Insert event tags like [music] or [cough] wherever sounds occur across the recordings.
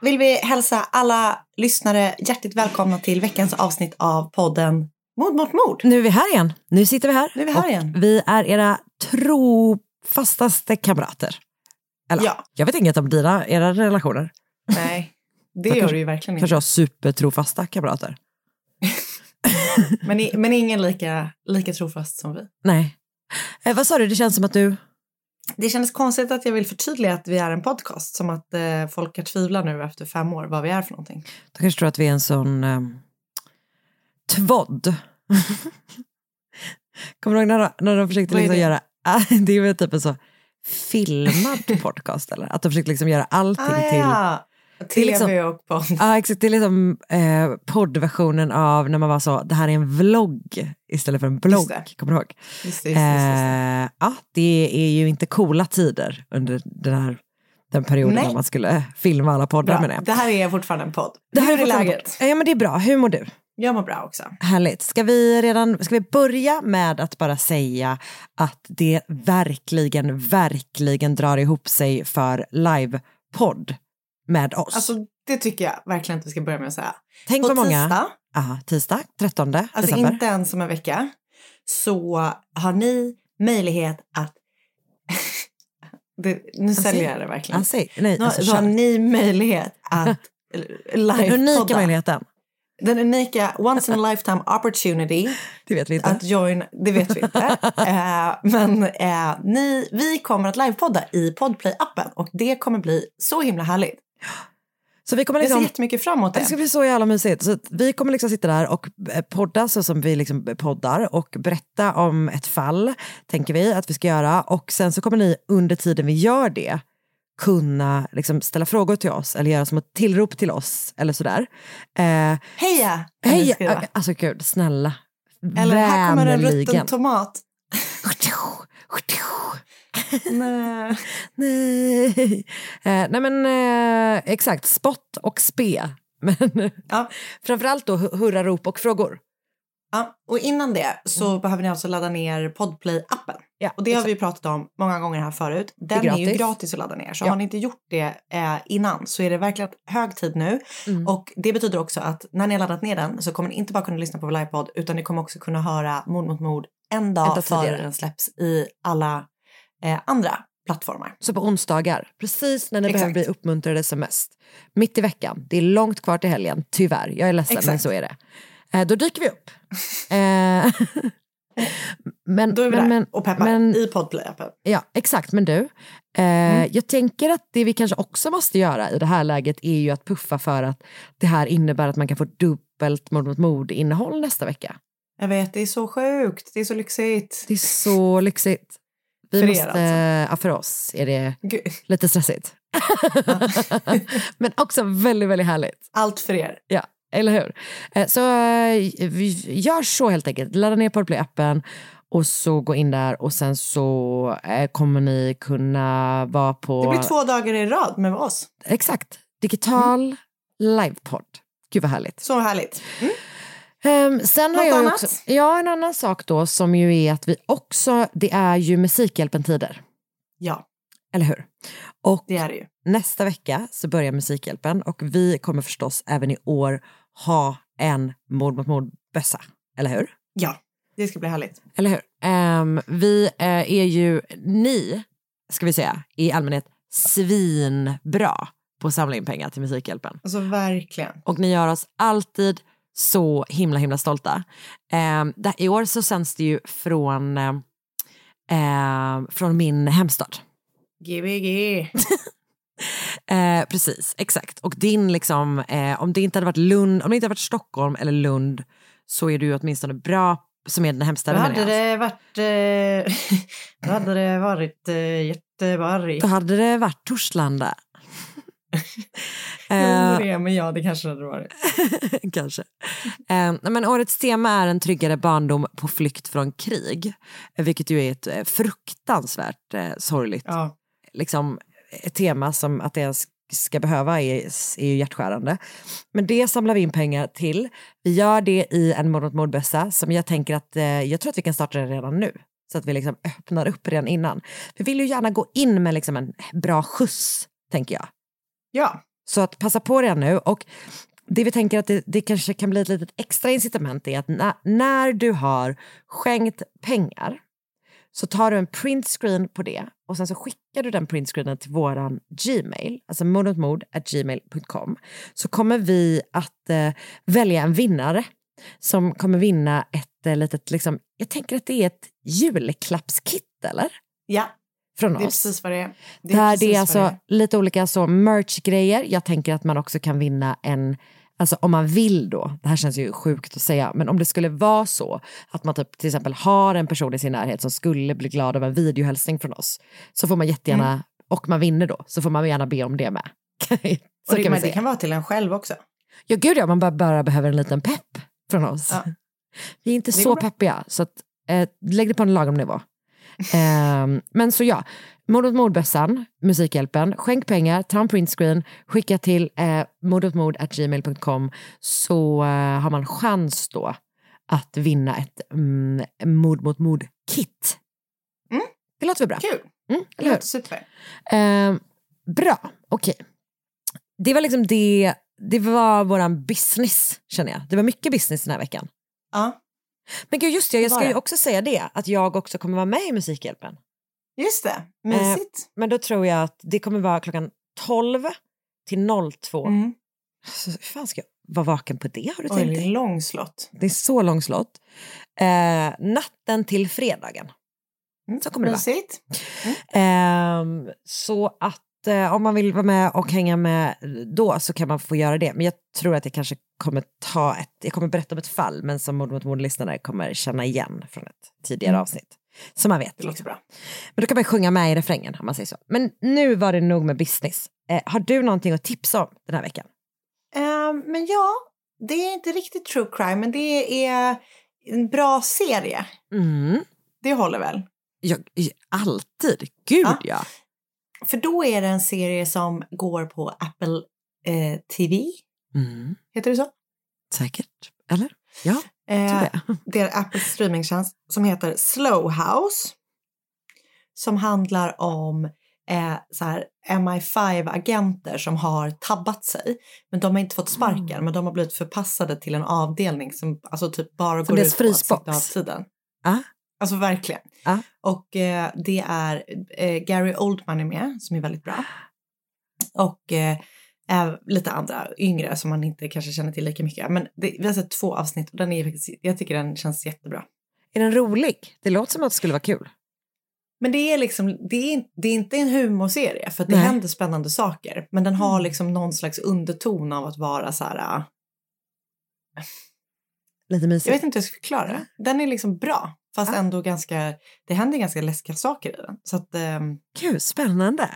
Vill vi hälsa alla lyssnare hjärtligt välkomna till veckans avsnitt av podden Mord mot mord. Nu är vi här igen. Nu sitter vi här. Nu är vi här igen. Vi är era trofastaste kamrater. Eller, Ja. Jag vet inget om dina, era relationer. Nej, det gör du ju verkligen Kanske inte. har supertrofasta kamrater. [laughs] Men, men ingen lika, lika trofast som vi. Nej. Eh, vad sa du, det känns som att du... Det kändes konstigt att jag vill förtydliga att vi är en podcast. Som att eh, folk kan tvivla nu efter fem år vad vi är för någonting. Du kanske tror att vi är en sån um, tvodd. [laughs] Kommer du ihåg när, de- när de försökte liksom det? göra... [laughs] det är väl typ en så filmad [laughs] podcast eller? Att de försökte liksom göra allting Ah, till... ja. Det är TV liksom- och podd. Ja, exakt. Det är liksom eh, poddversionen av när man var så, det här är en vlogg istället för en blogg. det. Kommer du ihåg? Just det, just det, just det. Eh, ja, det är ju inte coola tider under den här den perioden Nej. när man skulle filma alla poddar med Bra. det. Det här är fortfarande en podd. Det här Hur är fortfarande- läget? Ja, men det är bra. Hur mår du? Jag mår bra också. Härligt. Ska vi, redan, ska vi börja med att bara säga att det verkligen, verkligen drar ihop sig för livepodd med oss. Alltså, det tycker jag verkligen att vi ska börja med att säga. Tänk På många... tisdag, Aha, tisdag, 13 alltså december. inte ens om en vecka, så har ni möjlighet att... [laughs] det, nu säljer jag det verkligen. Säg, nej, Nu alltså, så har ni möjlighet att [laughs] Den unika möjligheten. Den unika once in a lifetime opportunity [laughs] Det vet vi inte. att join, det vet vi inte. eh, men eh, ni, vi kommer att livepodda i Podplay-appen och det kommer bli så himla härligt. [gasps] så vi kommer Jag ser liksom, jättemycket fram emot det det. ska bli så jävla mysigt. Så vi kommer liksom sitta där och eh, podda så som vi liksom poddar och berätta om ett fall, tänker vi att vi ska göra. Och sen så kommer ni under tiden vi gör det kunna liksom ställa frågor till oss eller göra som ett tillrop till oss eller sådär. Eh, Heja! kan ni hej, skriva. alltså gud, snälla. Eller här kommer en rutten tomat. [laughs] Nej. [laughs] Nej. Eh, nej men eh, exakt, spott och spe. [laughs] Men Ja. framförallt då hu- hurrarop och frågor. Ja, och innan det så behöver ni alltså ladda ner Podplay-appen. Ja, Och det har vi pratat om många gånger här förut. Den är, ju gratis. att ladda ner. Så Ja. har ni inte gjort det eh, innan så är det verkligen hög tid nu. Mm. Och det betyder också att när ni har laddat ner den så kommer ni inte bara kunna lyssna på vår livepodd utan ni kommer också kunna höra Mord mot mord en dag, dag före den släpps i alla eh, andra plattformar. Så på onsdagar, precis när ni Exakt. behöver bli uppmuntrade som mest. Mitt i veckan, det är långt kvar till helgen, tyvärr. Jag är ledsen, men Exakt. så är det. Eh, då dyker vi upp. [laughs] Eh, [laughs] men, Då är vi men, där men, och peppar men- i Podplay-appen. Ja, exakt. Men du, eh, jag tänker att det vi kanske också måste göra i det här läget är ju att puffa för att det här innebär att man kan få dubbelt mord mot mord-innehåll nästa vecka. Jag vet, det är så sjukt. Det är så lyxigt. Det är så lyxigt. Vi För er måste, alltså? ja, för oss är det Gud, lite stressigt. [laughs] Men också väldigt, väldigt härligt. allt för er. Ja, Eller hur? Eh, Så eh, vi gör så helt enkelt. Ladda ner Podplay-appen och så gå in där och sen så eh, kommer ni kunna vara på... Det blir två dagar i rad med oss. Exakt. Digital livepodd. Gud vad härligt. Så härligt. Mm. Ehm, sen har Något jag ju annat? också, ja, en annan sak då som ju är att vi också, det är ju Musikhjälpen-tider. Ja, Eller hur? Och det är det ju. nästa vecka så börjar Musikhjälpen och vi kommer förstås även i år ha en mord mot mord-bössa. Eller hur? Ja, det ska bli härligt. Eller hur? Ehm, vi eh, är ju, ni, ska vi säga, i allmänhet svinbra på att samla in pengar till Musikhjälpen. Alltså verkligen. Och ni gör oss alltid så himla himla stolta. Eh, I år så sänds det ju från, eh, eh, från min hemstad. Gbg. [laughs] Eh, precis, exakt. Och din liksom, eh, om det inte hade varit Lund, om det inte hade varit Stockholm eller Lund så är du ju åtminstone bra som är den Då hemstaden menar hade det varit, eh, [laughs] då hade det varit eh, Göteborg. Då hade det varit Torslanda. Jo, Eh, det, men ja, det kanske hade varit. [laughs] Kanske. Eh, men årets tema är en tryggare barndom på flykt från krig. eh, Vilket ju är ett eh, fruktansvärt eh, sorgligt Ja. liksom, ett tema som att det ens ska behöva är, är ju hjärtskärande. Men det samlar vi in pengar till. Vi gör det i en mord mot mordbössa som jag tänker att eh, jag tror att vi kan starta den redan nu. Så att vi liksom öppnar upp redan innan. Vi vill ju gärna gå in med liksom en bra skjuts, tänker jag. Ja, Så att passa på redan nu. Och det vi tänker att det, det kanske kan bli ett litet extra incitament är att när, när du har skänkt pengar så tar du en printscreen på det och sen så skickar du den printscreenen till våran Gmail, alltså mordmotmord.gmail.com så kommer vi att eh, välja en vinnare som kommer vinna ett eh, litet, liksom, jag tänker att det är ett julklappskit eller? ja, Från det är oss. precis vad det är. Det är Där det är alltså det är. lite olika så merch-grejer. Jag tänker att man också kan vinna en, alltså om man vill då, det här känns ju sjukt att säga, men om det skulle vara så att man typ till exempel har en person i sin närhet som skulle bli glad av en videohälsning från oss, så får man jättegärna, Mm. och man vinner då, så får man gärna be om det med. [laughs] så Och det, kan det kan vara till en själv också. Ja gud ja, man bara, bara behöver en liten pepp från oss. Ja. Vi är inte så bra. peppiga, så att, eh, lägg det på en lagom nivå. Ehm, men så ja, Mord åt mordbössan, Musikhjälpen, skänk pengar, ta en printscreen, skicka till eh, så eh, har man chans då att vinna ett mm, mord mot mord-kit. Mm. Det låter väl bra? Kul, Mm, det låter super. Eh, bra, okej. Det var liksom det, det var våran business känner jag. Det var mycket business den här veckan. Ja, Men gud just det, jag ska ju också säga det, att jag också kommer vara med i Musikhjälpen. just det. Mysigt. Men då tror jag att det kommer vara klockan 12 till 02. Mm. Så hur fan ska jag vara vaken på det har du Oj, tänkt det är dig? långslott. Det är så långt slott. Eh, natten till fredagen. Mm. Så kommer det vara. Mysigt. Ehm, så att eh, om man vill vara med och hänga med då så kan man få göra det. Men jag tror att jag kanske kommer ta ett, jag kommer berätta om ett fall men som mord mot mord-lyssnare kommer känna igen från ett tidigare Mm. avsnitt. Så man vet. Det låter bra. Men då kan man sjunga med i refrängen om man säger så. Men nu var det nog med business. Eh, har du någonting att tipsa om den här veckan? Ehm, men ja, det är inte riktigt true crime, men det är en bra serie. Mm. Det håller väl? Ja, i- alltid. Gud Ja. ja. För då är det en serie som går på Apple eh, TV. Mm. Heter det så? Säkert. Eller? Ja, Eh, [laughs] det. är Apples streamingtjänst som heter Slow House. Som handlar om eh, så här MI5-agenter som har tabbat sig. Men de har inte fått sparken, Mm. men de har blivit förpassade till en avdelning som alltså typ bara Som går ut på att sitta av tiden. Ah. Alltså verkligen. Ah. Och eh, det är eh, Gary Oldman är med, som är väldigt bra. Och eh, lite andra yngre som man inte kanske känner till lika mycket. Men det, vi har sett två avsnitt och den är faktiskt, jag tycker den känns jättebra. Är den rolig? Det låter som att det skulle vara kul. Men det är liksom, det är, det är inte en humorserie för att det Nej. händer spännande saker. Men den har Mm. liksom någon slags underton av att vara så här, äh, Lite mysigt. jag vet inte hur jag ska förklara. Den är liksom bra, fast ändå ganska, det händer ganska läskiga saker i den. Så att, ehm, Gud, spännande.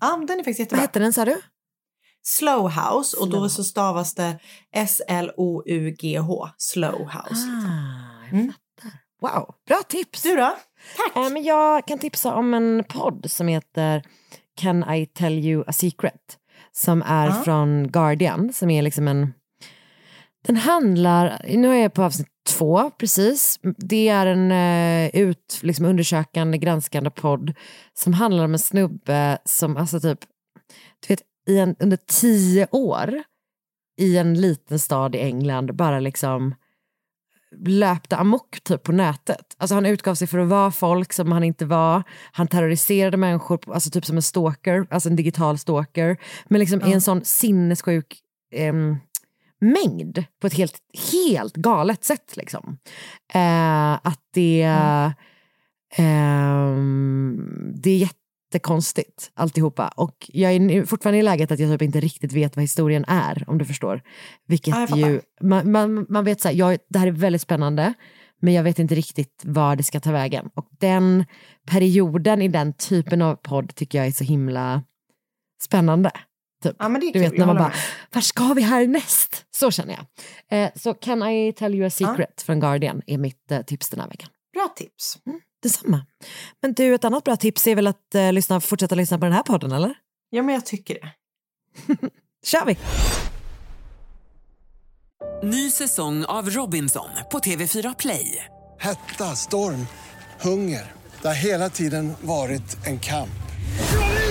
ja, den är faktiskt Vad jättebra. hette den sa du? Slow House och då så stavas det S-L-O-U-G-H. Slow House. Ah, jag Mm. fattar. Wow, bra tips. Du då? Tack! Eh, men jag kan tipsa om en podd som heter Can I tell you a secret? Som är Ja. från Guardian, som är liksom en... Den handlar, nu är jag på avsnitt två precis. Det är en eh, ut, liksom undersökande, granskande podd som handlar om en snubbe som alltså typ, du vet, i en, under tio år i en liten stad i England bara liksom löpte amok typ på nätet. Alltså han utgav sig för att vara folk som han inte var. Han terroriserade människor, alltså typ som en stalker, alltså en digital stalker. Men liksom i en sån sinnessjuk ehm, mängd på ett helt, helt galet sätt. Liksom. Eh, att det, ehm, det är jättekonstigt alltihopa. Och jag är fortfarande i läget att jag typ inte riktigt vet vad historien är, om du förstår. Vilket Ja, ju, man, man, man vet så här, jag, det här är väldigt spännande, men jag vet inte riktigt var det ska ta vägen. Och den perioden i den typen av podd tycker jag är så himla spännande. Typ. Ja, men det är Du kul. vet jag när man bara, var ska vi härnäst? Så känner jag. Eh, så Can I tell you a secret från Guardian är mitt eh, tips den här veckan. Bra tips. Detsamma. Men du, ett annat bra tips är väl att eh, lyssna, fortsätta lyssna på den här podden, eller? Ja, men jag tycker det. [laughs] kör vi! Ny säsong av Robinson på TV4 Play. Hetta, storm, hunger. Det har hela tiden varit en kamp.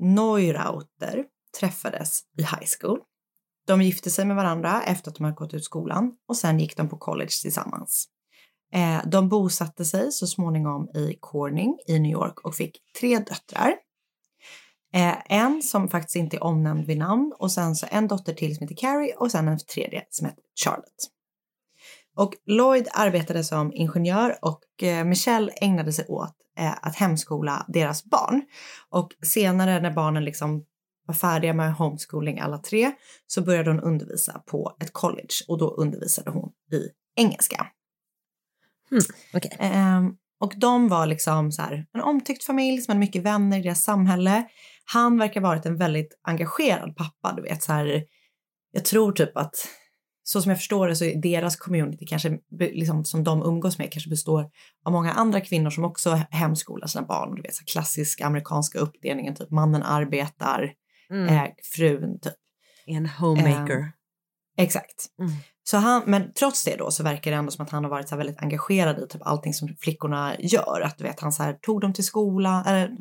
Neurauter träffades i high school. De gifte sig med varandra efter att de hade gått ut skolan och sen gick de på college tillsammans. Eh, de bosatte sig så småningom i Corning i New York och fick tre döttrar. Eh, en som faktiskt inte är omnämnd vid namn och sen så en dotter till som heter Carrie och sen en tredje som heter Charlotte. Och Lloyd arbetade som ingenjör och eh, Michelle ägnade sig åt eh, att hemskola deras barn. Och senare när barnen liksom var färdiga med homeschooling alla tre så började hon undervisa på ett college och då undervisade hon i engelska. Okej. Ehm, och de var liksom så här, en omtyckt familj som hade mycket vänner i deras samhälle. Han verkar ha varit en väldigt engagerad pappa, du vet så här. Jag tror typ att så som jag förstår det så är deras community kanske liksom, som de umgås med kanske består av många andra kvinnor som också hemskolar sina barn. Du vet så här, klassiska amerikanska uppdelningen, typ mannen arbetar, Mm. eh, frun typ. En homemaker. Exakt. Mm. Så han, men trots det då så verkar det ändå som att han har varit så väldigt engagerad i typ allting som flickorna gör. Att du vet, han så här, tog dem till skolan, eller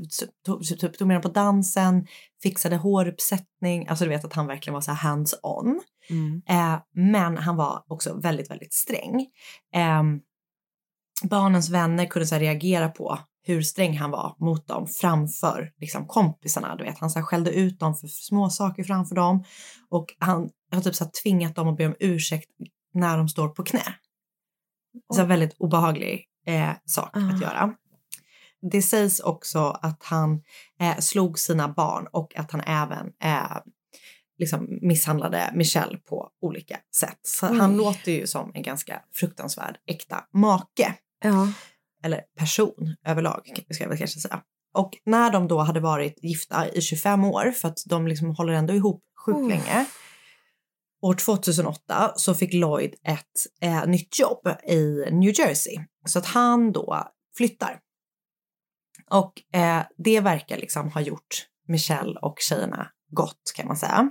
tog, typ, tog med dem på dansen, fixade håruppsättning. Alltså du vet att han verkligen var så hands-on. Mm. Eh, men han var också väldigt, väldigt sträng. Eh, barnens vänner kunde så reagera på hur sträng han var mot dem framför liksom, kompisarna. Du vet, han så här, skällde ut dem för små saker framför dem och han har typ så tvingat dem att be om ursäkt när de står på knä. Så här, väldigt obehaglig eh, sak att göra. Det sägs också att han eh, slog sina barn och att han även eh, liksom misshandlade Michelle på olika sätt. Så han Oj. låter ju som en ganska fruktansvärd äkta make. Ja. Eller person överlag, ska jag väl kanske säga. Och när de då hade varit gifta i 25 år, för att de liksom håller ändå ihop sjukt Oh. länge. År 2008 så fick Lloyd ett eh, nytt jobb i New Jersey. Så att han då flyttar. Och eh, det verkar liksom ha gjort Michelle och tjejerna gott kan man säga.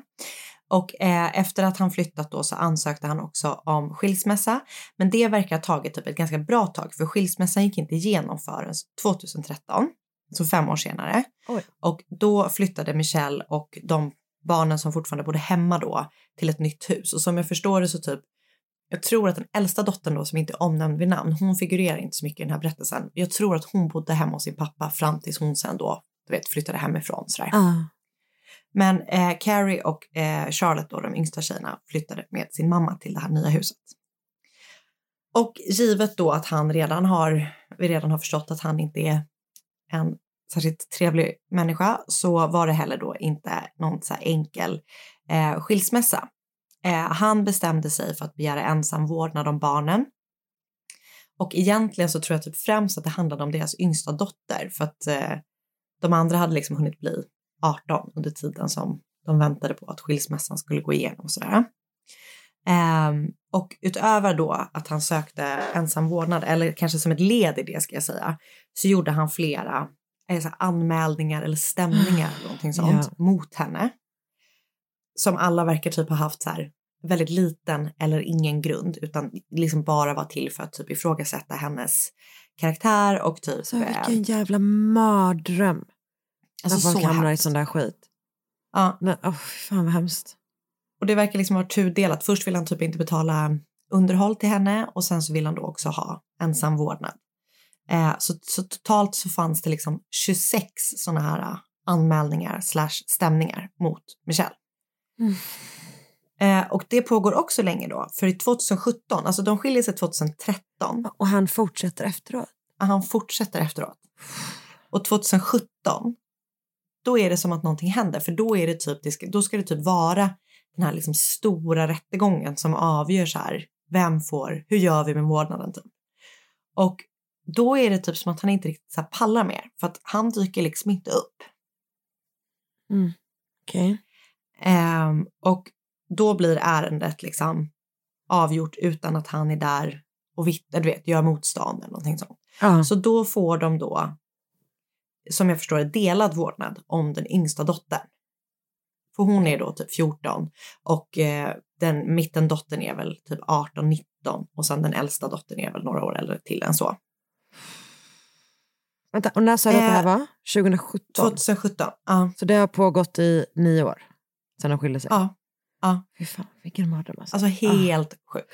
Och eh, efter att han flyttat då så ansökte han också om skilsmässa. Men det verkar ha tagit typ ett ganska bra tag för skilsmässan gick inte igenom förrän 2013. Så fem år senare. Oj. Och då flyttade Michelle och de barnen som fortfarande bodde hemma då till ett nytt hus. Och som jag förstår det så typ jag tror att den äldsta dottern då som inte är omnämnd vid namn, hon figurerar inte så mycket i den här berättelsen. Jag tror att hon bodde hemma hos sin pappa fram tills hon sen då, du vet, flyttade hemifrån sådär. Ah. Men eh, Carrie och eh, Charlotte, då, de yngsta tjejerna, flyttade med sin mamma till det här nya huset. Och givet då att han redan har, vi redan har förstått att han inte är en särskilt trevlig människa så var det heller då inte någon så här enkel eh, skilsmässa. Eh, han bestämde sig för att begära ensam vårdnad om barnen. Och egentligen så tror jag typ främst att det handlade om deras yngsta dotter för att eh, de andra hade liksom hunnit bli 18 under tiden som de väntade på att skilsmässan skulle gå igenom och sådär. Um, och utöver då att han sökte ensam vårdnad, eller kanske som ett led i det ska jag säga, så gjorde han flera eh, så anmälningar eller stämningar eller någonting sånt mot henne. Som alla verkar typ ha haft så här väldigt liten eller ingen grund utan liksom bara var till för att typ ifrågasätta hennes karaktär och typ... Så eh, vilken jävla mardröm. Alltså, när folk hamnar i sån där skit. Ja. Nej, oh, fan vad hemskt. Och det verkar liksom vara tudelat. Först vill han typ inte betala underhåll till henne och sen så vill han då också ha ensam vårdnad. Eh, så, så totalt så fanns det liksom 26 sådana här eh, anmälningar slash stämningar mot Michelle. Mm. Eh, och det pågår också länge då, för i 2017, alltså de skiljer sig 2013. Och han fortsätter efteråt. Han fortsätter efteråt. Och 2017, då är det som att någonting händer, för då är det typ, då ska det typ vara den här liksom stora rättegången som avgör så här, vem får, hur gör vi med vårdnaden typ. Och då är det typ som att han inte riktigt så pallar mer, för att han dyker liksom inte upp. Mm. Okej. Ehm, och då blir ärendet liksom avgjort utan att han är där och vittnar, du vet, gör motstånd eller någonting sånt. Ja. Så då får de då, som jag förstår det, delad vårdnad om den yngsta dottern. För hon är då typ 14 och eh, den mittendottern är väl typ 18, 19 och sen den äldsta dottern är väl några år äldre till än så. Vänta, och när sa du att det här Eh, var? 2017? 2017, ja. Så det har pågått i nio år? Sen de skilde sig? Ja. ja. Fy fan, vilken mardröm alltså. Alltså helt sjukt.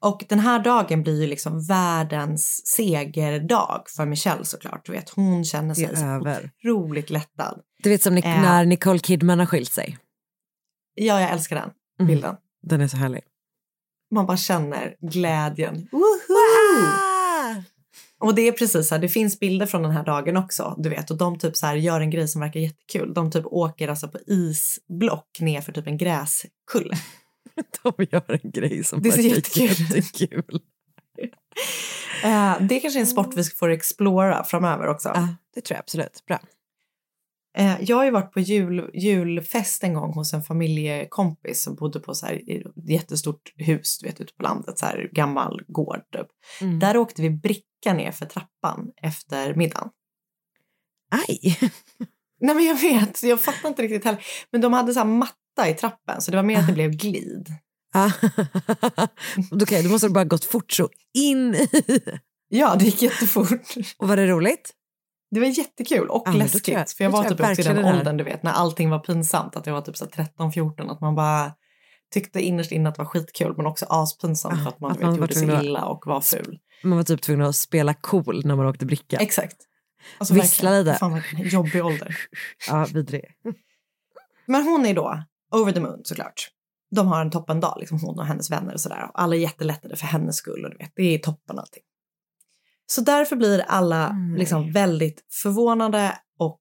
Och den här dagen blir ju liksom världens segerdag för Michelle såklart. Du vet, hon känner sig så över. otroligt lättad. Du vet som Eh. när Nicole Kidman har skilt sig. Ja, jag älskar den Mm. bilden. Den är så härlig. Man bara känner glädjen. Woho! Och det är precis så här, det finns bilder från den här dagen också, du vet, och de typ så här gör en grej som verkar jättekul. De typ åker alltså på isblock ner för typ en gräskulle. [laughs] De gör en grej som Det verkar jättekul. jättekul. [laughs] Eh, det är kanske är en sport vi får explora framöver också. Ja, det tror jag absolut. Bra. Eh, jag har ju varit på jul, julfest en gång hos en familjekompis som bodde på så här, ett jättestort hus du vet, ute på landet, så här gammal gård. Typ. Mm. Där åkte vi bricka ner för trappan efter middagen. Aj! [laughs] Nej men jag vet, jag fattar inte riktigt heller. Men de hade så här matta i trappen så det var mer att det blev glid. Ah. [laughs] Okej, då måste det bara gått fort så in i. Ja, det gick jättefort. Och var det roligt? Det var jättekul och Ja, läskigt. jag- för jag var typ jag också i den åldern du vet när allting var pinsamt. Att jag var typ så här 13-14 att man bara tyckte innerst inne att det var skitkul men också aspinsamt för att man, att vet, man gjorde sig illa och var ful. Man var typ tvungen att spela cool när man åkte bricka. Exakt. Alltså, Vissla lite. Fan vilken jobbig ålder. [laughs] Ja, vidrig. Men hon är då over the moon såklart. De har en toppendag, liksom hon och hennes vänner och sådär. Alla är jättelättade för hennes skull och du vet, det är toppen allting. Så därför blir alla Mm. liksom väldigt förvånade och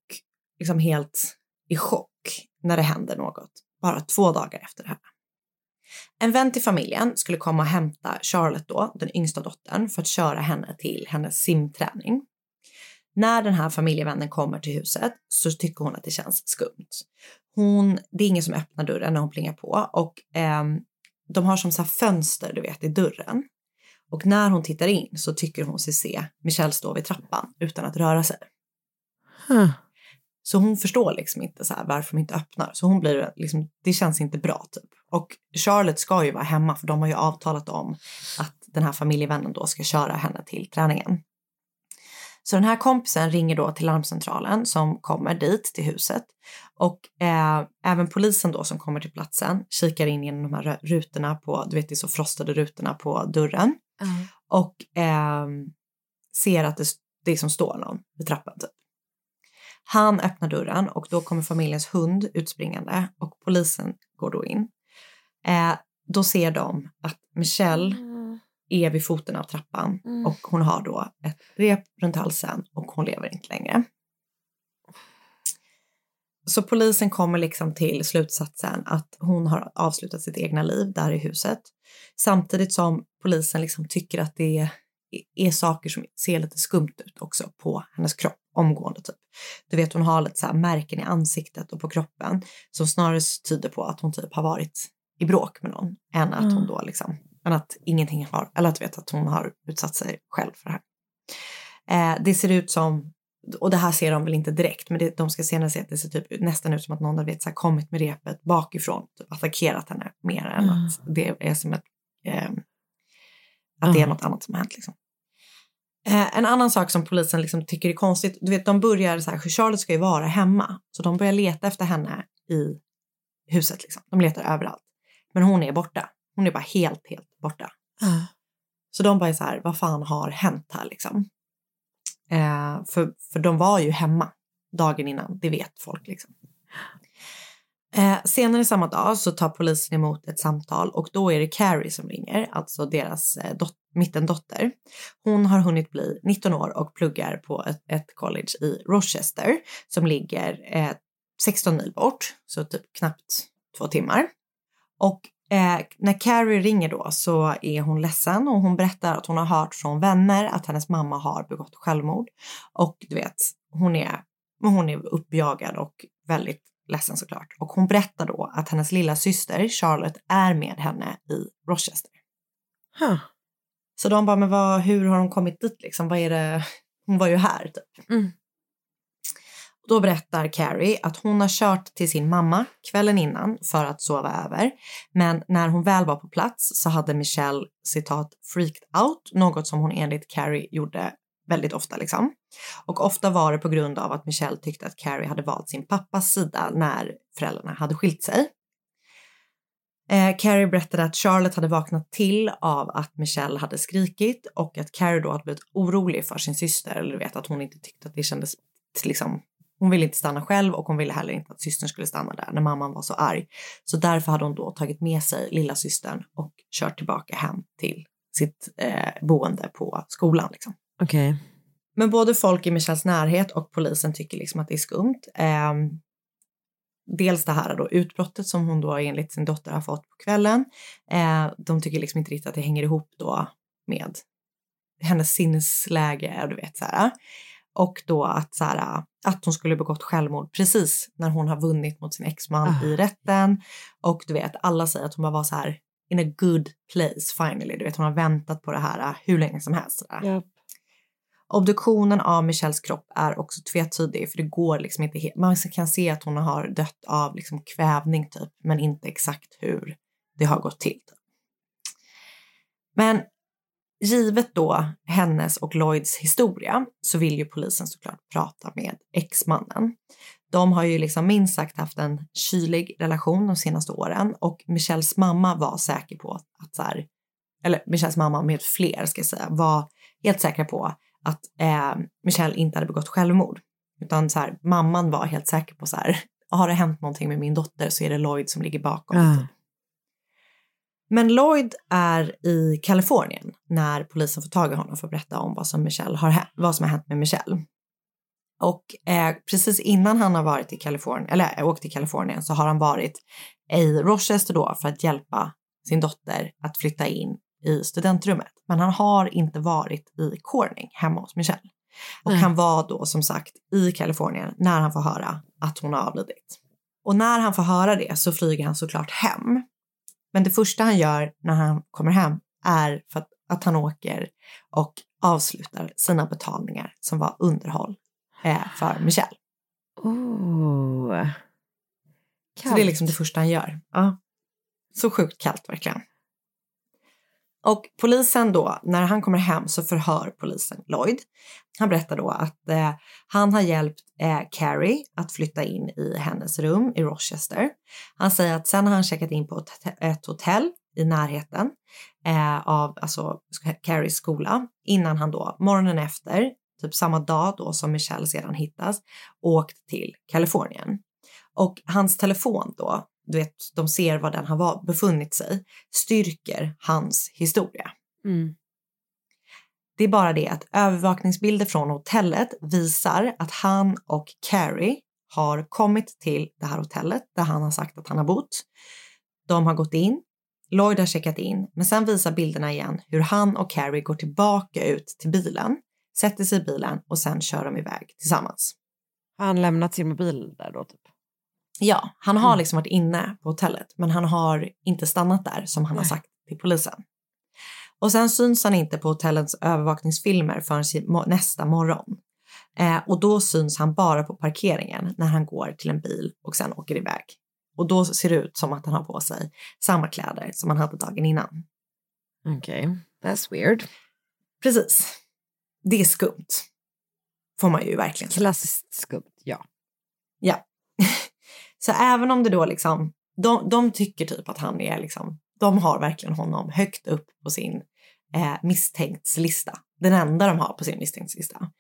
liksom helt i chock när det händer något. Bara två dagar efter det här. En vän till familjen skulle komma och hämta Charlotte då, den yngsta dottern, för att köra henne till hennes simträning. När den här familjevännen kommer till huset så tycker hon att det känns skumt. Hon, det är ingen som öppnar dörren när hon plingar på och ehm, de har som så fönster, du vet, i dörren. Och när hon tittar in så tycker hon sig se Michelle stå vid trappan utan att röra sig. Huh. Så hon förstår liksom inte så här varför de inte öppnar. Så hon blir liksom, det känns inte bra typ. Och Charlotte ska ju vara hemma för de har ju avtalat om att den här familjevännen då ska köra henne till träningen. Så den här kompisen ringer då till larmcentralen som kommer dit till huset och eh, även polisen då som kommer till platsen kikar in genom de här rutorna på, du vet det är så frostade rutorna på dörren Mm. och eh, ser att det, det som står någon vid trappan typ. Han öppnar dörren och då kommer familjens hund utspringande och polisen går då in. Eh, då ser de att Michelle är vid foten av trappan Mm. och hon har då ett rep runt halsen och hon lever inte längre. Så polisen kommer liksom till slutsatsen att hon har avslutat sitt egna liv där i huset. Samtidigt som polisen liksom tycker att det är, är saker som ser lite skumt ut också på hennes kropp omgående typ. Du vet hon har lite så här märken i ansiktet och på kroppen som snarare tyder på att hon typ har varit i bråk med någon än att hon Mm. då liksom, än att ingenting har, eller att du vet att hon har utsatt sig själv för det här. Eh, det ser ut som, och det här ser de väl inte direkt, men det, de ska senare se att det ser typ nästan ut som att någon har vet, så här, kommit med repet bakifrån, typ attackerat henne mer än Mm. att det är som ett, eh, att det är Mm. något annat som har hänt liksom. Eh, en annan sak som polisen liksom tycker är konstigt, du vet de börjar så här, Charlotte ska ju vara hemma, så de börjar leta efter henne i huset liksom. De letar överallt. Men hon är borta. Hon är bara helt, helt borta. Så de bara är så här, vad fan har hänt här liksom? Eh, för, för de var ju hemma dagen innan, det vet folk liksom. Eh, senare samma dag så tar polisen emot ett samtal och då är det Carrie som ringer, alltså deras eh, dot- mittendotter. Hon har hunnit bli 19 år och pluggar på ett, ett college i Rochester som ligger eh, 16 mil bort, så typ knappt två timmar. Och eh, när Carrie ringer då så är hon ledsen och hon berättar att hon har hört från vänner att hennes mamma har begått självmord. Och du vet, hon är, hon är uppjagad och väldigt ledsen såklart. Och hon berättar då att hennes lilla syster Charlotte är med henne i Rochester. Huh. Så de bara, men vad, hur har hon kommit dit liksom? Vad är det? Hon var ju här typ. Mm. Då berättar Carrie att hon har kört till sin mamma kvällen innan för att sova över. Men när hon väl var på plats så hade Michelle citat freaked out, något som hon enligt Carrie gjorde väldigt ofta liksom. Och ofta var det på grund av att Michelle tyckte att Carrie hade valt sin pappas sida när föräldrarna hade skilt sig. Eh, Carrie berättade att Charlotte hade vaknat till av att Michelle hade skrikit och att Carrie då hade blivit orolig för sin syster. Eller du vet att hon inte tyckte att det kändes liksom hon ville inte stanna själv och hon ville heller inte att systern skulle stanna där när mamman var så arg. Så därför hade hon då tagit med sig lilla systern och kört tillbaka hem till sitt eh, boende på skolan. Liksom. Okej. Men både folk i Michelles närhet och polisen tycker liksom att det är skumt. Eh, dels det här då utbrottet som hon då enligt sin dotter har fått på kvällen. Eh, de tycker liksom inte riktigt att det hänger ihop då med hennes sinnesläge du vet så här. Och då att, så här, att hon skulle begått självmord precis när hon har vunnit mot sin exman Ah. i rätten. Och du vet, alla säger att hon bara var så här in a good place finally. Du vet, hon har väntat på det här äh, hur länge som helst. Japp. Obduktionen av Michelles kropp är också tvetydig för det går liksom inte helt. Man kan se att hon har dött av liksom kvävning typ, men inte exakt hur det har gått till. Typ. Men givet då hennes och Lloyds historia så vill ju polisen såklart prata med exmannen. De har ju liksom minst sagt haft en kylig relation de senaste åren och Michelles mamma var säker på att så här, eller Michelles mamma med fler ska jag säga, var helt säkra på att eh, Michelle inte hade begått självmord. Utan så här, mamman var helt säker på så här, har det hänt någonting med min dotter så är det Lloyd som ligger bakom. Ah. Men Lloyd är i Kalifornien när polisen får tag i honom för att berätta om vad som, Michelle har, hä- vad som har hänt med Michelle. Och eh, precis innan han har varit i Kalifornien, eller äh, åkt till Kalifornien så har han varit i Rochester då för att hjälpa sin dotter att flytta in i studentrummet. Men han har inte varit i Corning hemma hos Michelle. Och Nej. han var då som sagt i Kalifornien när han får höra att hon har avlidit. Och när han får höra det så flyger han såklart hem. Men det första han gör när han kommer hem är för att, att han åker och avslutar sina betalningar som var underhåll eh, för Michelle. Oh. Så det är liksom det första han gör. Ja. Så sjukt kallt verkligen. Och polisen då, när han kommer hem så förhör polisen Lloyd. Han berättar då att eh, han har hjälpt eh, Carrie att flytta in i hennes rum i Rochester. Han säger att sen har han checkat in på ett, hotell i närheten eh, av alltså, Carries skola innan han då morgonen efter, typ samma dag då som Michelle sedan hittas, åkt till Kalifornien. Och hans telefon då, du vet, de ser var den har var, befunnit sig, styrker hans historia. Mm. Det är bara det att övervakningsbilder från hotellet visar att han och Carrie har kommit till det här hotellet där han har sagt att han har bott. De har gått in, Lloyd har checkat in, men sen visar bilderna igen hur han och Carrie går tillbaka ut till bilen, sätter sig i bilen och sen kör de iväg tillsammans. Har han lämnat sin mobil där då? Typ? Ja, han har liksom varit inne på hotellet, men han har inte stannat där som han har sagt till polisen. Och sen syns han inte på hotellets övervakningsfilmer förrän nästa morgon. Eh, och då syns han bara på parkeringen när han går till en bil och sen åker iväg. Och då ser det ut som att han har på sig samma kläder som han hade dagen innan. Okej, okay. that's weird. Precis. Det är skumt. Får man ju verkligen säga. Klassiskt skumt. Ja. Så även om det då liksom, de, de tycker typ att han är liksom, de har verkligen honom högt upp på sin eh, misstänktlista. Den enda de har på sin misstänktlista.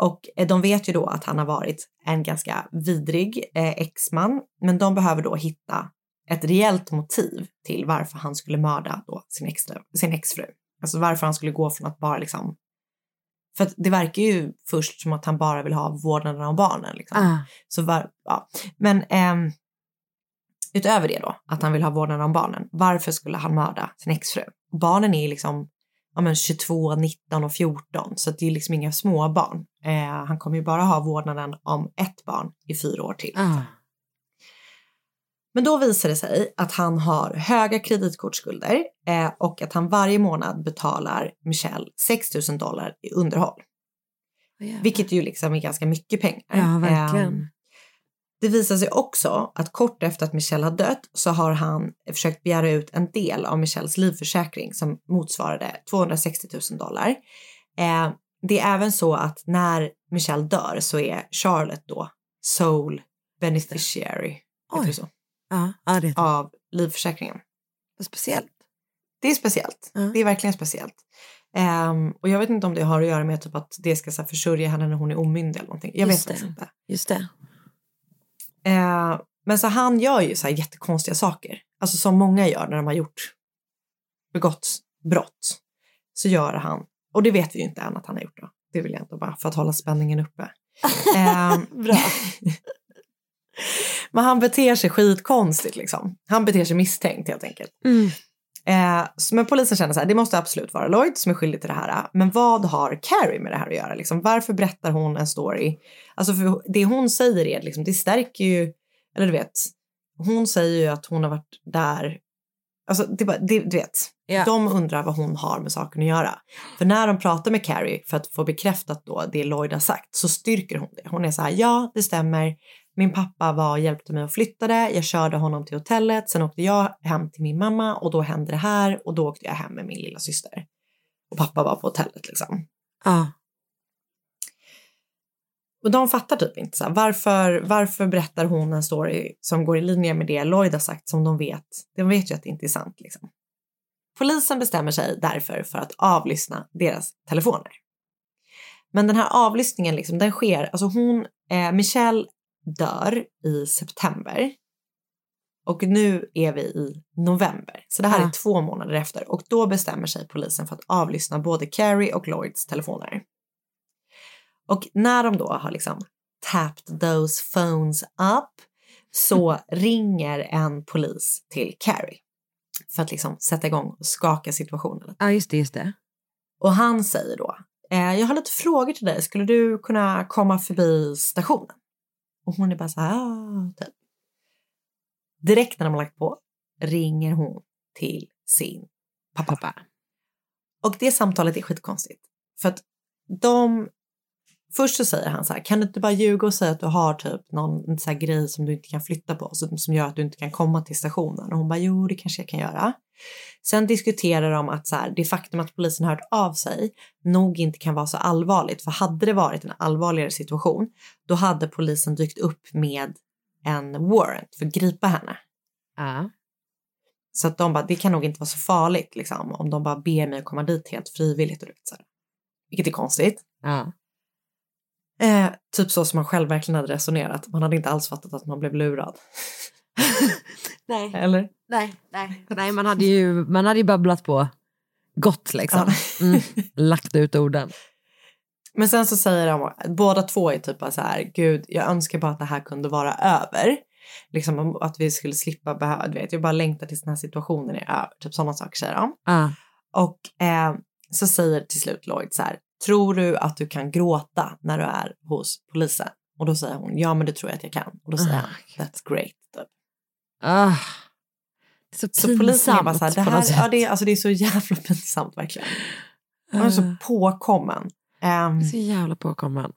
Och eh, de vet ju då att han har varit en ganska vidrig eh, exman, men de behöver då hitta ett reellt motiv till varför han skulle mörda då sin, extra, sin exfru. Alltså varför han skulle gå från att bara liksom för det verkar ju först som att han bara vill ha vårdnaden om barnen. Liksom. Ah. Så var, ja. Men ehm, utöver det då, att han vill ha vårdnaden om barnen, varför skulle han mörda sin exfru? Barnen är liksom ja, men 22, 19 och 14, så det är liksom inga små barn. Eh, han kommer ju bara ha vårdnaden om ett barn i fyra år till. Ah. Men då visar det sig att han har höga kreditkortsskulder eh, och att han varje månad betalar Michelle 6 000 dollar i underhåll. Oh, Vilket ju liksom är ganska mycket pengar. Ja, verkligen. Eh, det visar sig också att kort efter att Michelle har dött så har han försökt begära ut en del av Michelles livförsäkring som motsvarade 260 000 dollar. Eh, det är även så att när Michelle dör så är Charlotte då sole beneficiary. Oj. Så, Ja, ja det av livförsäkringen. speciellt. Det är speciellt. Ja. Det är verkligen speciellt. Ehm, och jag vet inte om det har att göra med typ att det ska så här, försörja henne när hon är omyndig eller någonting. Jag Just vet det. inte. Just det. Eh, men så han gör ju så här jättekonstiga saker. Alltså som många gör när de har gjort begått brott. Så gör han, och det vet vi ju inte än att han har gjort då. Det vill jag inte bara för att hålla spänningen uppe. [laughs] Eh, Bra. [laughs] men han beter sig skitkonstigt liksom. Han beter sig misstänkt helt enkelt. Mm. Eh, men polisen känner så här, det måste absolut vara Lloyd som är skyldig till det här. Men vad har Carrie med det här att göra? Liksom, varför berättar hon en story? Alltså för det hon säger är liksom, det stärker ju, eller du vet, hon säger ju att hon har varit där. Alltså det, bara- det, du vet, Ja. de undrar vad hon har med saken att göra. För när de pratar med Carrie för att få bekräftat då det Lloyd har sagt så styrker hon det. Hon är så här, ja det stämmer. Min pappa var och hjälpte mig att flytta det. Jag körde honom till hotellet. Sen åkte jag hem till min mamma och då hände det här och då åkte jag hem med min lilla syster. Och pappa var på hotellet liksom. Ja. Och de fattar typ inte så här, varför, varför berättar hon en story som går i linje med det Lloyd har sagt som de vet. De vet ju att det inte är sant liksom. Polisen bestämmer sig därför för att avlyssna deras telefoner. Men den här avlyssningen liksom, den sker, alltså hon, eh, Michelle dör i september. Och nu är vi i november. Så det här Ja. är två månader efter. Och då bestämmer sig polisen för att avlyssna både Carrie och Lloyds telefoner. Och när de då har liksom tapped those phones up så ringer en polis till Carrie för att liksom sätta igång och skaka situationen. ja, just det. Just det. Och han säger då, eh, jag har lite frågor till dig, skulle du kunna komma förbi stationen? Och hon är bara så här, ah, typ. Direkt när de har lagt på ringer hon till sin pappa. Pappa. Och det samtalet är skitkonstigt. För att de Först så säger han så här, kan du inte bara ljuga och säga att du har typ någon så här grej som du inte kan flytta på, som, som gör att du inte kan komma till stationen? Och hon bara, jo det kanske jag kan göra. Sen diskuterar de att så här, det faktum att polisen hört av sig nog inte kan vara så allvarligt, för hade det varit en allvarligare situation, då hade polisen dykt upp med en warrant för att gripa henne. Ja. Så att de bara, det kan nog inte vara så farligt liksom, om de bara ber mig att komma dit helt frivilligt. Och så här. Vilket är konstigt. Ja. Eh, typ så som man själv verkligen hade resonerat. Man hade inte alls fattat att man blev lurad. [laughs] [laughs] Nej. Eller? Nej, nej. nej man, hade ju, [laughs] man hade ju babblat på gott liksom. [laughs] Mm. Lagt ut orden. Men sen så säger de, båda två är typ bara så här, gud jag önskar bara att det här kunde vara över. Liksom om- att vi skulle slippa behöva, du vet, jag bara längtar tills den här situationen är över. Typ sådana saker säger de. Ja. Och eh, så säger till slut Lloyd så här, tror du att du kan gråta när du är hos polisen? Och då säger hon, ja men det tror jag att jag kan. Och då säger Ah, han, that's great. Typ. Ah. Det är så, Så polisen är bara så här, det, här, ja, det, är, alltså, det är så jävla [laughs] pinsamt verkligen. Han är så Ah. påkommen. Ehm, Så jävla påkommen.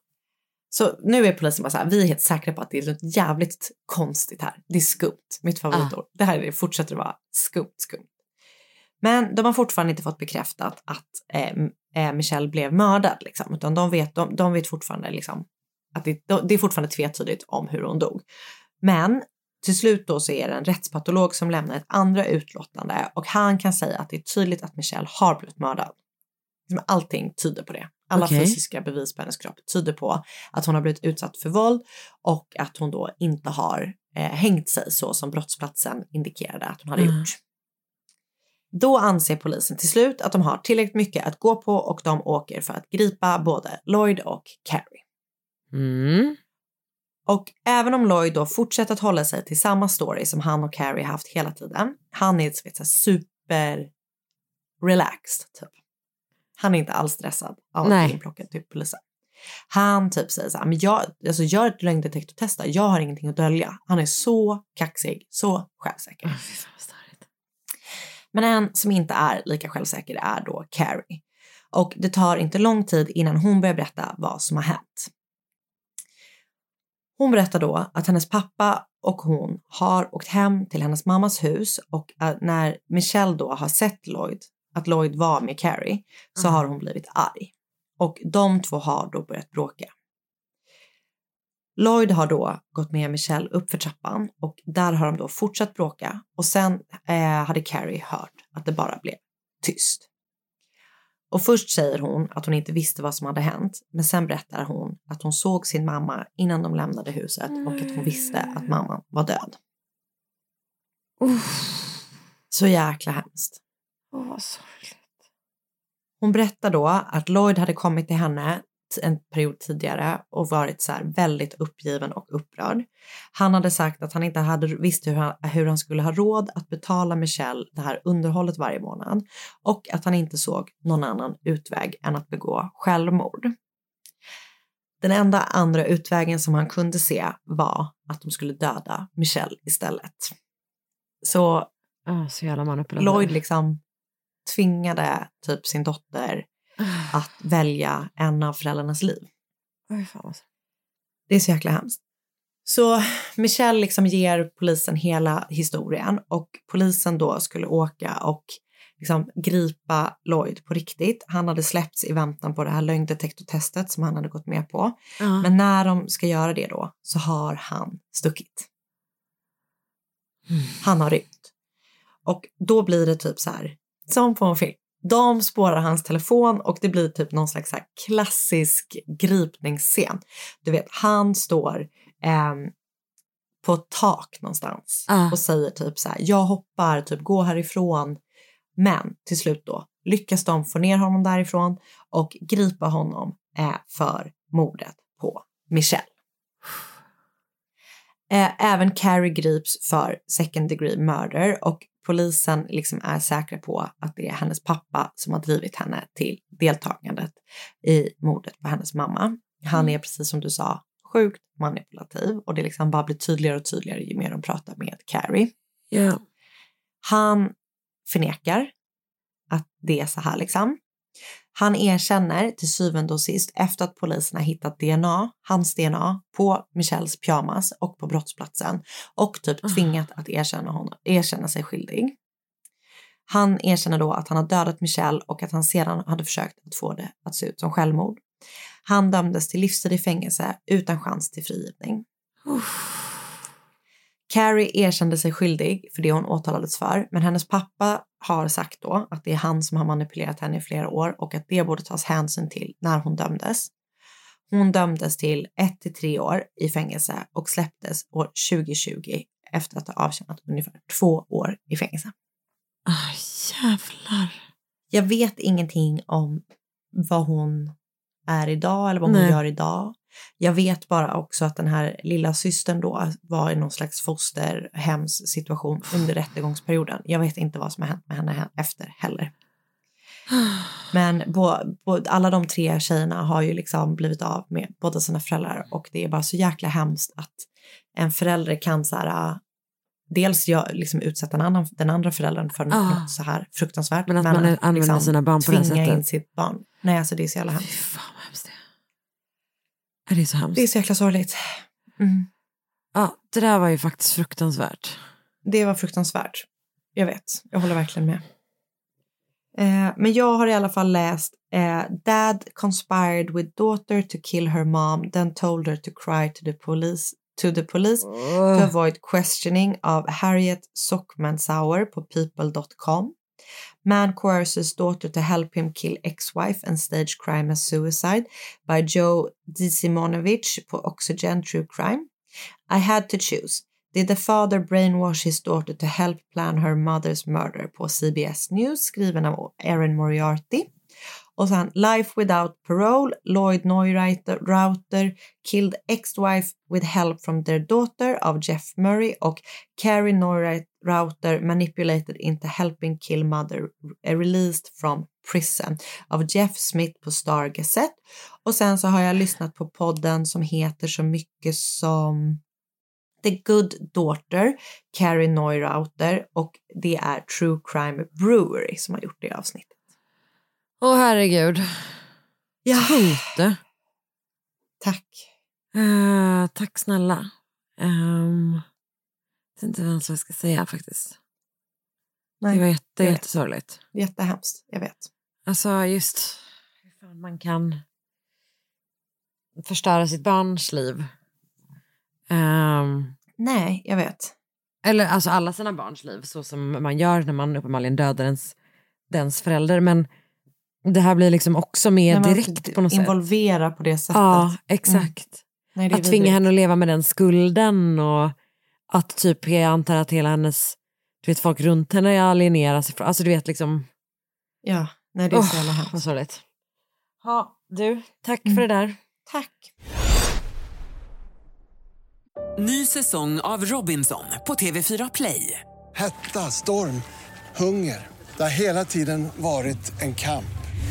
så nu är polisen bara så här, vi är helt säkra på att det är något jävligt konstigt här. Det är skumt, mitt favoritord. Det här är, fortsätter att vara skumt, skumt. Men de har fortfarande inte fått bekräftat att eh, eh, Michelle blev mördad, liksom, utan de vet, de, de vet fortfarande liksom, att det, det är fortfarande tvetydigt om hur hon dog. Men till slut då så är det en rättspatolog som lämnar ett andra utlåtande och han kan säga att det är tydligt att Michelle har blivit mördad. Liksom Allting tyder på det. Alla Okej. fysiska bevis på hennes kropp tyder på att hon har blivit utsatt för våld och att hon då inte har eh, hängt sig så som brottsplatsen indikerade att hon hade Mm. gjort. Då anser polisen till slut att de har tillräckligt mycket att gå på och de åker för att gripa både Lloyd och Carrie. Mm. Och även om Lloyd då fortsätter att hålla sig till samma story som han och Carrie haft hela tiden. Han är vet, så super relaxed typ. Han är inte alls stressad av att bli inplockad till polisen. Han typ säger så här, men jag, alltså gör ett lögndetektortest där. jag har ingenting att dölja. Han är så kaxig, så självsäker. Vad störigt. Men en som inte är lika självsäker är då Carrie. Och det tar inte lång tid innan hon börjar berätta vad som har hänt. Hon berättar då att hennes pappa och hon har åkt hem till hennes mammas hus och att när Michelle då har sett Lloyd, att Lloyd var med Carrie, så har hon blivit arg. Och de två har då börjat bråka. Lloyd har då gått med Michelle upp för trappan och där har de då fortsatt bråka och sen eh, hade Carrie hört att det bara blev tyst. Och först säger hon att hon inte visste vad som hade hänt, men sen berättar hon att hon såg sin mamma innan de lämnade huset och att hon visste att mamman var död. Så jäkla hemskt. Åh, vad sorgligt. Hon berättar då att Lloyd hade kommit till henne en period tidigare och varit så här väldigt uppgiven och upprörd. Han hade sagt att han inte hade visst hur han, hur han skulle ha råd att betala Michelle det här underhållet varje månad och att han inte såg någon annan utväg än att begå självmord. Den enda andra utvägen som han kunde se var att de skulle döda Michelle istället. Så Ah, så. Lloyd liksom tvingade typ sin dotter [sighs] att välja en av föräldrarnas liv. Oj, fan vad sorgligt. Det är så jäkla hemskt. Så Michelle liksom ger polisen hela historien och polisen då skulle åka och liksom gripa Lloyd på riktigt. Han hade släppts i väntan på det här lögndetektortestet som han hade gått med på. Ja. Men när de ska göra det då så har han stuckit. Han har rymt. Och då blir det typ så här, som på en film. De spårar hans telefon och det blir typ någon slags klassisk gripningsscen. Du vet, han står ehm, på ett tak någonstans Ah. och säger typ så här, jag hoppar, typ gå härifrån. Men till slut då lyckas de få ner honom därifrån och gripa honom eh, för mordet på Michelle. Eh, även Carrie grips för second degree murder och polisen liksom är säkra på att det är hennes pappa som har drivit henne till deltagandet i mordet på hennes mamma. Han är precis som du sa sjukt manipulativ och det liksom bara blir tydligare och tydligare ju mer de pratar med Carrie. Ja. Han förnekar att det är så här liksom. Han erkänner till syvende och sist efter att polisen har hittat DNA, hans DNA, på Michelles pyjamas och på brottsplatsen och typ tvingat att erkänna, honom, erkänna sig skyldig. Han erkänner då att han har dödat Michelle och att han sedan hade försökt att få det att se ut som självmord. Han dömdes till livstid i fängelse utan chans till frigivning. Carrie erkände sig skyldig för det hon åtalades för, men hennes pappa har sagt då att det är han som har manipulerat henne i flera år och att det borde tas hänsyn till när hon dömdes. Hon dömdes till 1 till 3 år i fängelse och släpptes år 2020 efter att ha avtjänat ungefär två år i fängelse. Ah, jävlar. Jag vet ingenting om vad hon är idag eller vad hon Nej. gör idag. Jag vet bara också att den här lilla systern då var i någon slags fosterhemssituation under rättegångsperioden. Jag vet inte vad som har hänt med henne efter heller. [sighs] Men bo, bo, alla de tre tjejerna har ju liksom blivit av med båda sina föräldrar och det är bara så jäkla hemskt att en förälder kan så här, äh, dels jag, liksom utsätta den andra, den andra föräldern för Ah. något så här fruktansvärt. Men att man använder liksom sina barn på det tvinga sättet. in sitt barn. Nej, alltså det är så jävla hemskt. Det är. Så hemskt. Det är så jäkla sorgligt. Mm. Ja, det där var ju faktiskt fruktansvärt. Det var fruktansvärt. Jag vet, jag håller verkligen med. Eh, men jag har i alla fall läst eh, Dad conspired with daughter to kill her mom, then told her to cry to the police to the police to avoid questioning av Harriet Sockmansauer på people.com. Man coerces daughter to help him kill ex-wife and stage crime as suicide by Joe Disimonovich for Oxygen True Crime. I had to choose. Did the father brainwash his daughter to help plan her mother's murder på CBS News skriven av Erin Moriarty. Och sen Life Without Parole, Lloyd Neureuter Router, Killed Ex-Wife with Help from Their Daughter av Jeff Murray och Carrie Neureuter Manipulated into Helping Kill Mother eh, Released from Prison av Jeff Smith på Star Gazette. Och sen så har jag lyssnat på podden som heter så mycket som The Good Daughter, Carrie Neureuter och det är True Crime Brewery som har gjort det avsnittet. Åh herregud. Ja. Tänkte. Tack. Eh, tack snälla. Um, jag vet inte ens vad jag ska säga faktiskt. Nej, det var jätte, jättesorgligt. Jättehemskt, jag vet. Alltså just hur man kan förstöra sitt barns liv. Ehm, Nej, jag vet. eller alltså alla sina barns liv så som man gör när man uppenbarligen dödar ens, dens förälder. Men det här blir liksom också mer direkt på något sätt. Involvera på det sättet. Ja, exakt. Nej, det är att tvinga henne att leva med den skulden och att typ jag antar att hela hennes, du vet folk runt henne alieneras ifrån, alltså du vet liksom. Ja, nej det är så Åh, jävla hemskt. Vad sorgligt. Ja, du, tack Mm. för det där. Tack. Ny säsong av Robinson på TV4 Play. Hetta, storm, hunger. Det har hela tiden varit en kamp.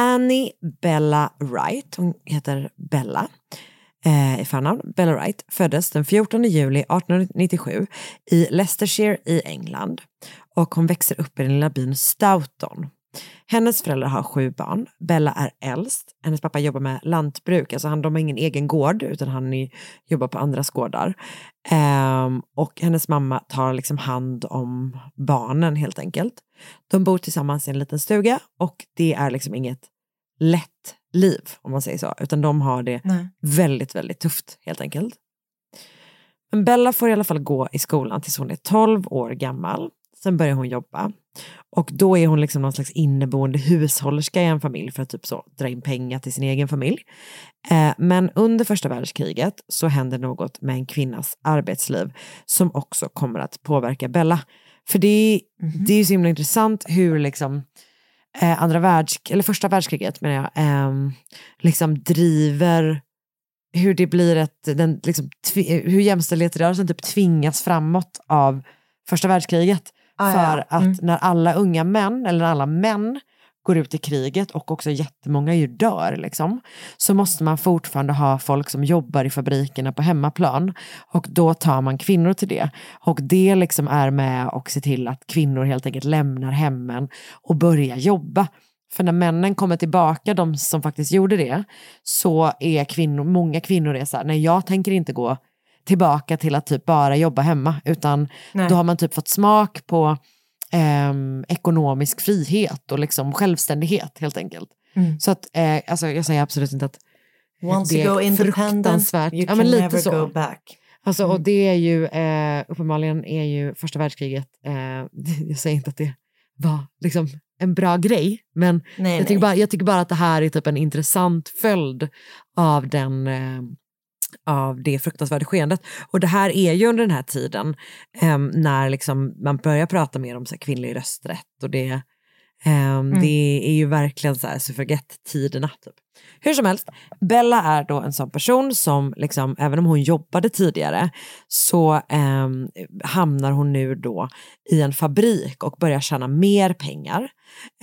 Annie Bella Wright, hon heter Bella eh, i förnamn, Bella Wright, föddes den 14 juli 1897 i Leicestershire i England. Och hon växer upp i den lilla byn Stoughton. Hennes föräldrar har sju barn. Bella är äldst. Hennes pappa jobbar med lantbruk, alltså han, de har ingen egen gård utan han är, jobbar på andras gårdar. Ehm, och hennes mamma tar liksom hand om barnen helt enkelt. De bor tillsammans i en liten stuga och det är liksom inget lätt liv om man säger så, utan de har det Nej. väldigt, väldigt tufft helt enkelt. Men Bella får i alla fall gå i skolan tills hon är 12 år gammal. sen börjar hon jobba. Och då är hon liksom någon slags inneboende hushållerska i en familj för att typ så dra in pengar till sin egen familj. Eh, men under första världskriget så händer något med en kvinnas arbetsliv som också kommer att påverka Bella. För det, Mhm. det är ju så himla intressant hur liksom eh, andra världsk eller första världskriget menar jag, ehm, liksom driver hur det blir ett, den, liksom, hur jämställdhetsrörelsen typ tvingas framåt av första världskriget. Ah, för ja. att Mm. när alla unga män, eller alla män, går ut i kriget och också jättemånga ju dör, liksom, så måste man fortfarande ha folk som jobbar i fabrikerna på hemmaplan. Och då tar man kvinnor till det. Och det liksom är med och se till att kvinnor helt enkelt lämnar hemmen och börjar jobba. För när männen kommer tillbaka, de som faktiskt gjorde det, så är kvinnor, många kvinnor är så här, nej jag tänker inte gå tillbaka till att typ bara jobba hemma, utan Nej. då har man typ fått smak på ehm, ekonomisk frihet och liksom självständighet helt enkelt. Mm. Så att, eh, alltså, jag säger absolut inte att Once det är fruktansvärt. you Ja, can men lite never så. go back. Alltså, Och Mm. det är ju, eh, uppenbarligen är ju första världskriget, eh, [laughs] jag säger inte att det var liksom en bra grej, men Nej, jag, tycker bara, jag tycker bara att det här är typ en intressant följd av den eh, av det fruktansvärda skeendet. Och det här är ju under den här tiden eh, när liksom man börjar prata mer om så här, kvinnlig rösträtt och det, eh, det är ju verkligen så här suffragettiderna. Typ. Hur som helst, Bella är då en sån person som, liksom, även om hon jobbade tidigare, så eh, hamnar hon nu då i en fabrik och börjar tjäna mer pengar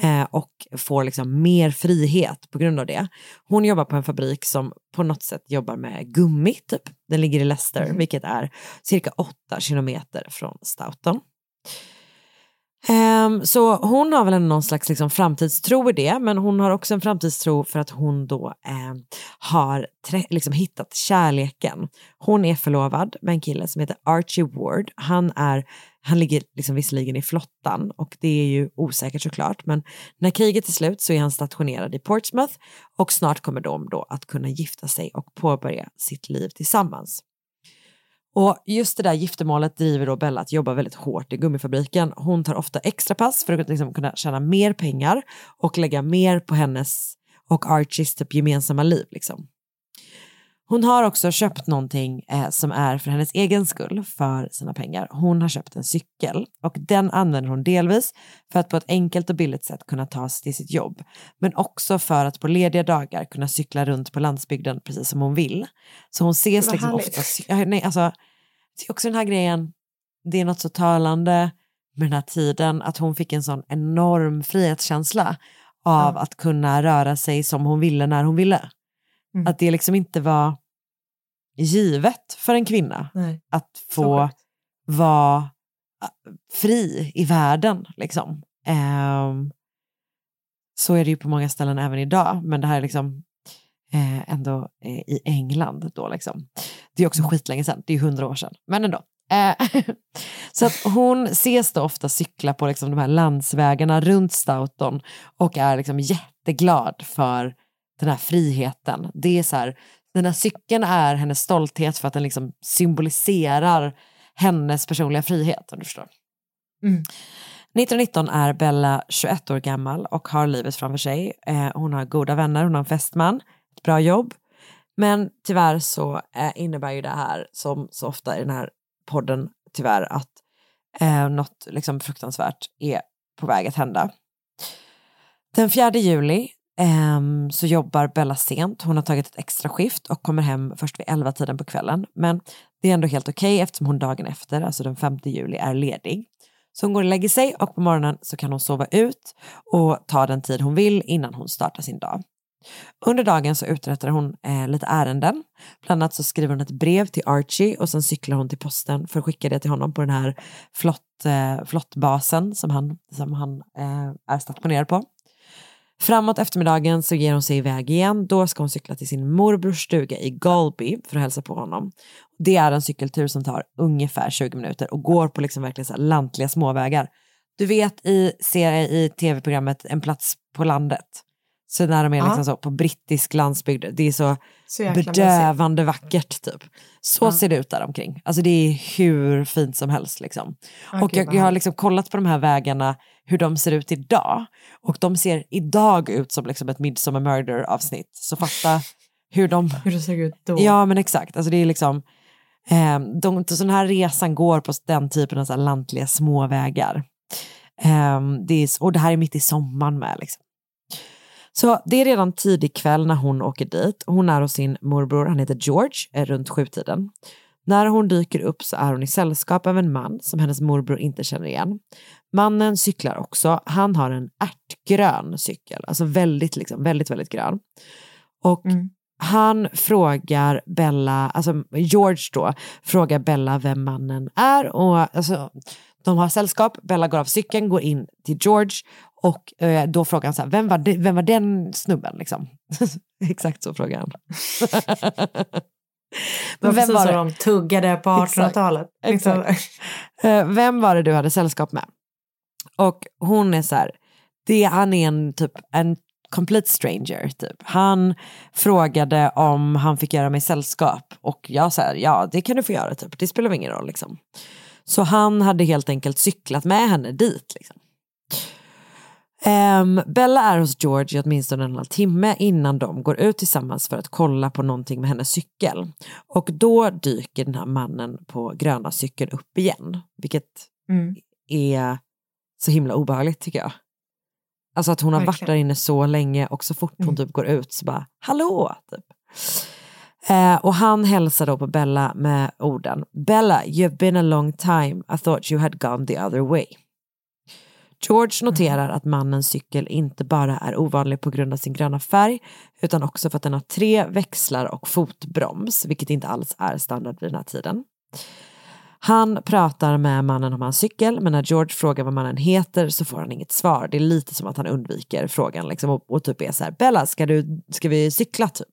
eh, och får liksom mer frihet på grund av det. Hon jobbar på en fabrik som på något sätt jobbar med gummi, typ. Den ligger i Leicester, vilket är cirka åtta kilometer från Stoughton. Um, så hon har väl någon slags liksom framtidstro i det, men hon har också en framtidstro för att hon då um, har liksom hittat kärleken. Hon är förlovad med en kille som heter Archie Ward. Han, är, han ligger liksom visserligen i flottan och det är ju osäkert såklart, men när kriget är slut så är han stationerad i Portsmouth och snart kommer de då att kunna gifta sig och påbörja sitt liv tillsammans. Och just det där giftermålet driver då Bella att jobba väldigt hårt i gummifabriken. Hon tar ofta extra pass för att liksom kunna tjäna mer pengar och lägga mer på hennes och Archies typ gemensamma liv. Liksom. Hon har också köpt någonting eh, som är för hennes egen skull för sina pengar. Hon har köpt en cykel och den använder hon delvis för att på ett enkelt och billigt sätt kunna ta sig till sitt jobb. Men också för att på lediga dagar kunna cykla runt på landsbygden precis som hon vill. Så hon ses liksom härligt. ofta... nej, alltså, det är också den här grejen, det är något så talande med den här tiden att hon fick en sån enorm frihetskänsla av Ja. att kunna röra sig som hon ville när hon ville. Mm. Att det liksom inte var givet för en kvinna Nej. att få vara äh, fri i världen. Liksom. Ehm, så är det ju på många ställen även idag, men det här är liksom eh, ändå eh, i England då liksom. Det är också skitlänge sedan, det är hundra år sedan, men ändå. Eh, [laughs] så att hon ses då ofta cykla på liksom de här landsvägarna runt Stoughton och är liksom jätteglad för den här friheten. Det är så här, den här cykeln är hennes stolthet för att den liksom symboliserar hennes personliga frihet, om du förstår. Mm. 1919 är Bella 21 år gammal och har livet framför sig. Eh, hon har goda vänner, hon har en fästman, ett bra jobb. Men tyvärr så eh, innebär ju det här, som så ofta i den här podden, tyvärr att eh, något liksom fruktansvärt är på väg att hända. Den 4 juli eh, så jobbar Bella sent. Hon har tagit ett extra skift och kommer hem först vid 11-tiden på kvällen. Men det är ändå helt okej eftersom hon dagen efter, alltså den 5 juli, är ledig. Så hon går och lägger sig och på morgonen så kan hon sova ut och ta den tid hon vill innan hon startar sin dag. Under dagen så uträttar hon eh, lite ärenden. Bland annat så skriver hon ett brev till Archie och sen cyklar hon till posten för att skicka det till honom på den här flott, eh, flottbasen som han, som han eh, är stationerad på. Framåt eftermiddagen så ger hon sig iväg igen. Då ska hon cykla till sin morbrors stuga i Galby för att hälsa på honom. Det är en cykeltur som tar ungefär 20 minuter och går på liksom verkligen så här lantliga småvägar. Du vet i, serie, i tv-programmet En plats på landet så när de är Ja. liksom så på brittisk landsbygd, det är så, Så bedövande vackert typ. Så Ja. ser det ut där omkring. Alltså det är hur fint som helst liksom. Ja, och jag, jag har liksom kollat på de här vägarna, hur de ser ut idag. Och de ser idag ut som liksom ett Midsommar Murder avsnitt. Så fatta hur de... Hur det såg ut då. Ja men exakt, alltså det är liksom, eh, de, den här resan går på den typen av så här lantliga småvägar. Eh, det är, och det här är mitt i sommaren med liksom. Så det är redan tidig kväll när hon åker dit. Hon är hos sin morbror, han heter George, är runt sjutiden. När hon dyker upp så är hon i sällskap av en man som hennes morbror inte känner igen. Mannen cyklar också, han har en ärtgrön cykel, alltså väldigt, liksom, väldigt, väldigt grön. Och han frågar Bella, alltså George då, frågar Bella vem mannen är och alltså, de har sällskap, Bella går av cykeln, går in till George och eh, då frågar han så här, vem var, det, vem var den snubben liksom? [laughs] Exakt så frågar han. [laughs] Men vem var det? de tuggade på 1800-talet. Liksom. [laughs] Eh, vem var det du hade sällskap med? Och hon är så här, det, han är en typ en complete stranger typ. Han frågade om han fick göra mig sällskap och jag sa ja det kan du få göra typ, det spelar ingen roll liksom. Så han hade helt enkelt cyklat med henne dit liksom. Ehm, Bella är hos George i åtminstone en halvtimme innan de går ut tillsammans för att kolla på någonting med hennes cykel. Och då dyker den här mannen på gröna cykeln upp igen, vilket Mm. är så himla obehagligt tycker jag. Alltså att hon har varit Verkligen. där inne så länge och så fort hon Mm. typ går ut så bara hallå typ. Eh, och han hälsar då på Bella med orden Bella, you've been a long time, I thought you had gone the other way. George noterar att mannens cykel inte bara är ovanlig på grund av sin gröna färg utan också för att den har tre växlar och fotbroms, vilket inte alls är standard vid den här tiden. Han pratar med mannen om hans cykel, men när George frågar vad mannen heter så får han inget svar. Det är lite som att han undviker frågan liksom, och, och typ är så här, Bella, ska, du, ska vi cykla typ?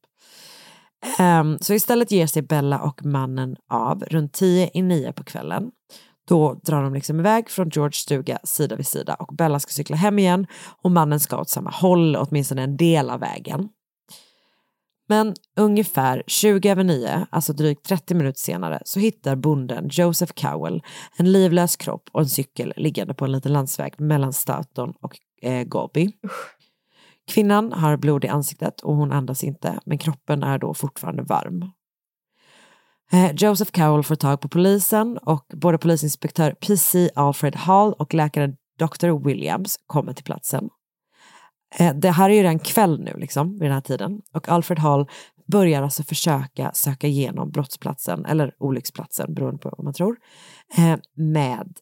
Ehm, så istället ger sig Bella och mannen av runt tio i nio på kvällen. Då drar de liksom iväg från Georges stuga sida vid sida och Bella ska cykla hem igen och mannen ska åt samma håll, åtminstone en del av vägen. Men ungefär 20 över 9, alltså drygt 30 minuter senare, så hittar bonden Joseph Cowell en livlös kropp och en cykel liggande på en liten landsväg mellan Stoughton och eh, Gobi. Kvinnan har blod i ansiktet och hon andas inte, men kroppen är då fortfarande varm. Eh, Joseph Cowell får tag på polisen och både polisinspektör PC Alfred Hall och läkaren Dr. Williams kommer till platsen. Eh, Det här är ju redan kväll nu liksom, vid den här tiden och Alfred Hall börjar alltså försöka söka igenom brottsplatsen eller olycksplatsen beroende på vad man tror eh, med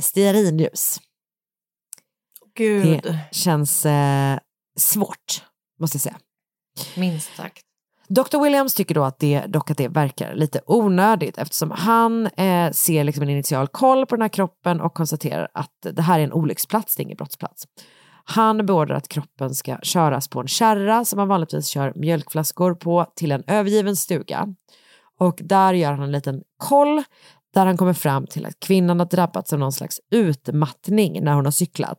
stearinljus. Gud, Det känns svårt måste jag säga. minst sagt. Dr. Williams tycker då att det, dock att det verkar lite onödigt eftersom han eh, ser liksom en initial koll på den här kroppen och konstaterar att det här är en olycksplats, det är ingen brottsplats. Han beordrar att kroppen ska köras på en kärra som man vanligtvis kör mjölkflaskor på till en övergiven stuga. Och där gör han en liten koll där han kommer fram till att kvinnan har drabbats av någon slags utmattning när hon har cyklat.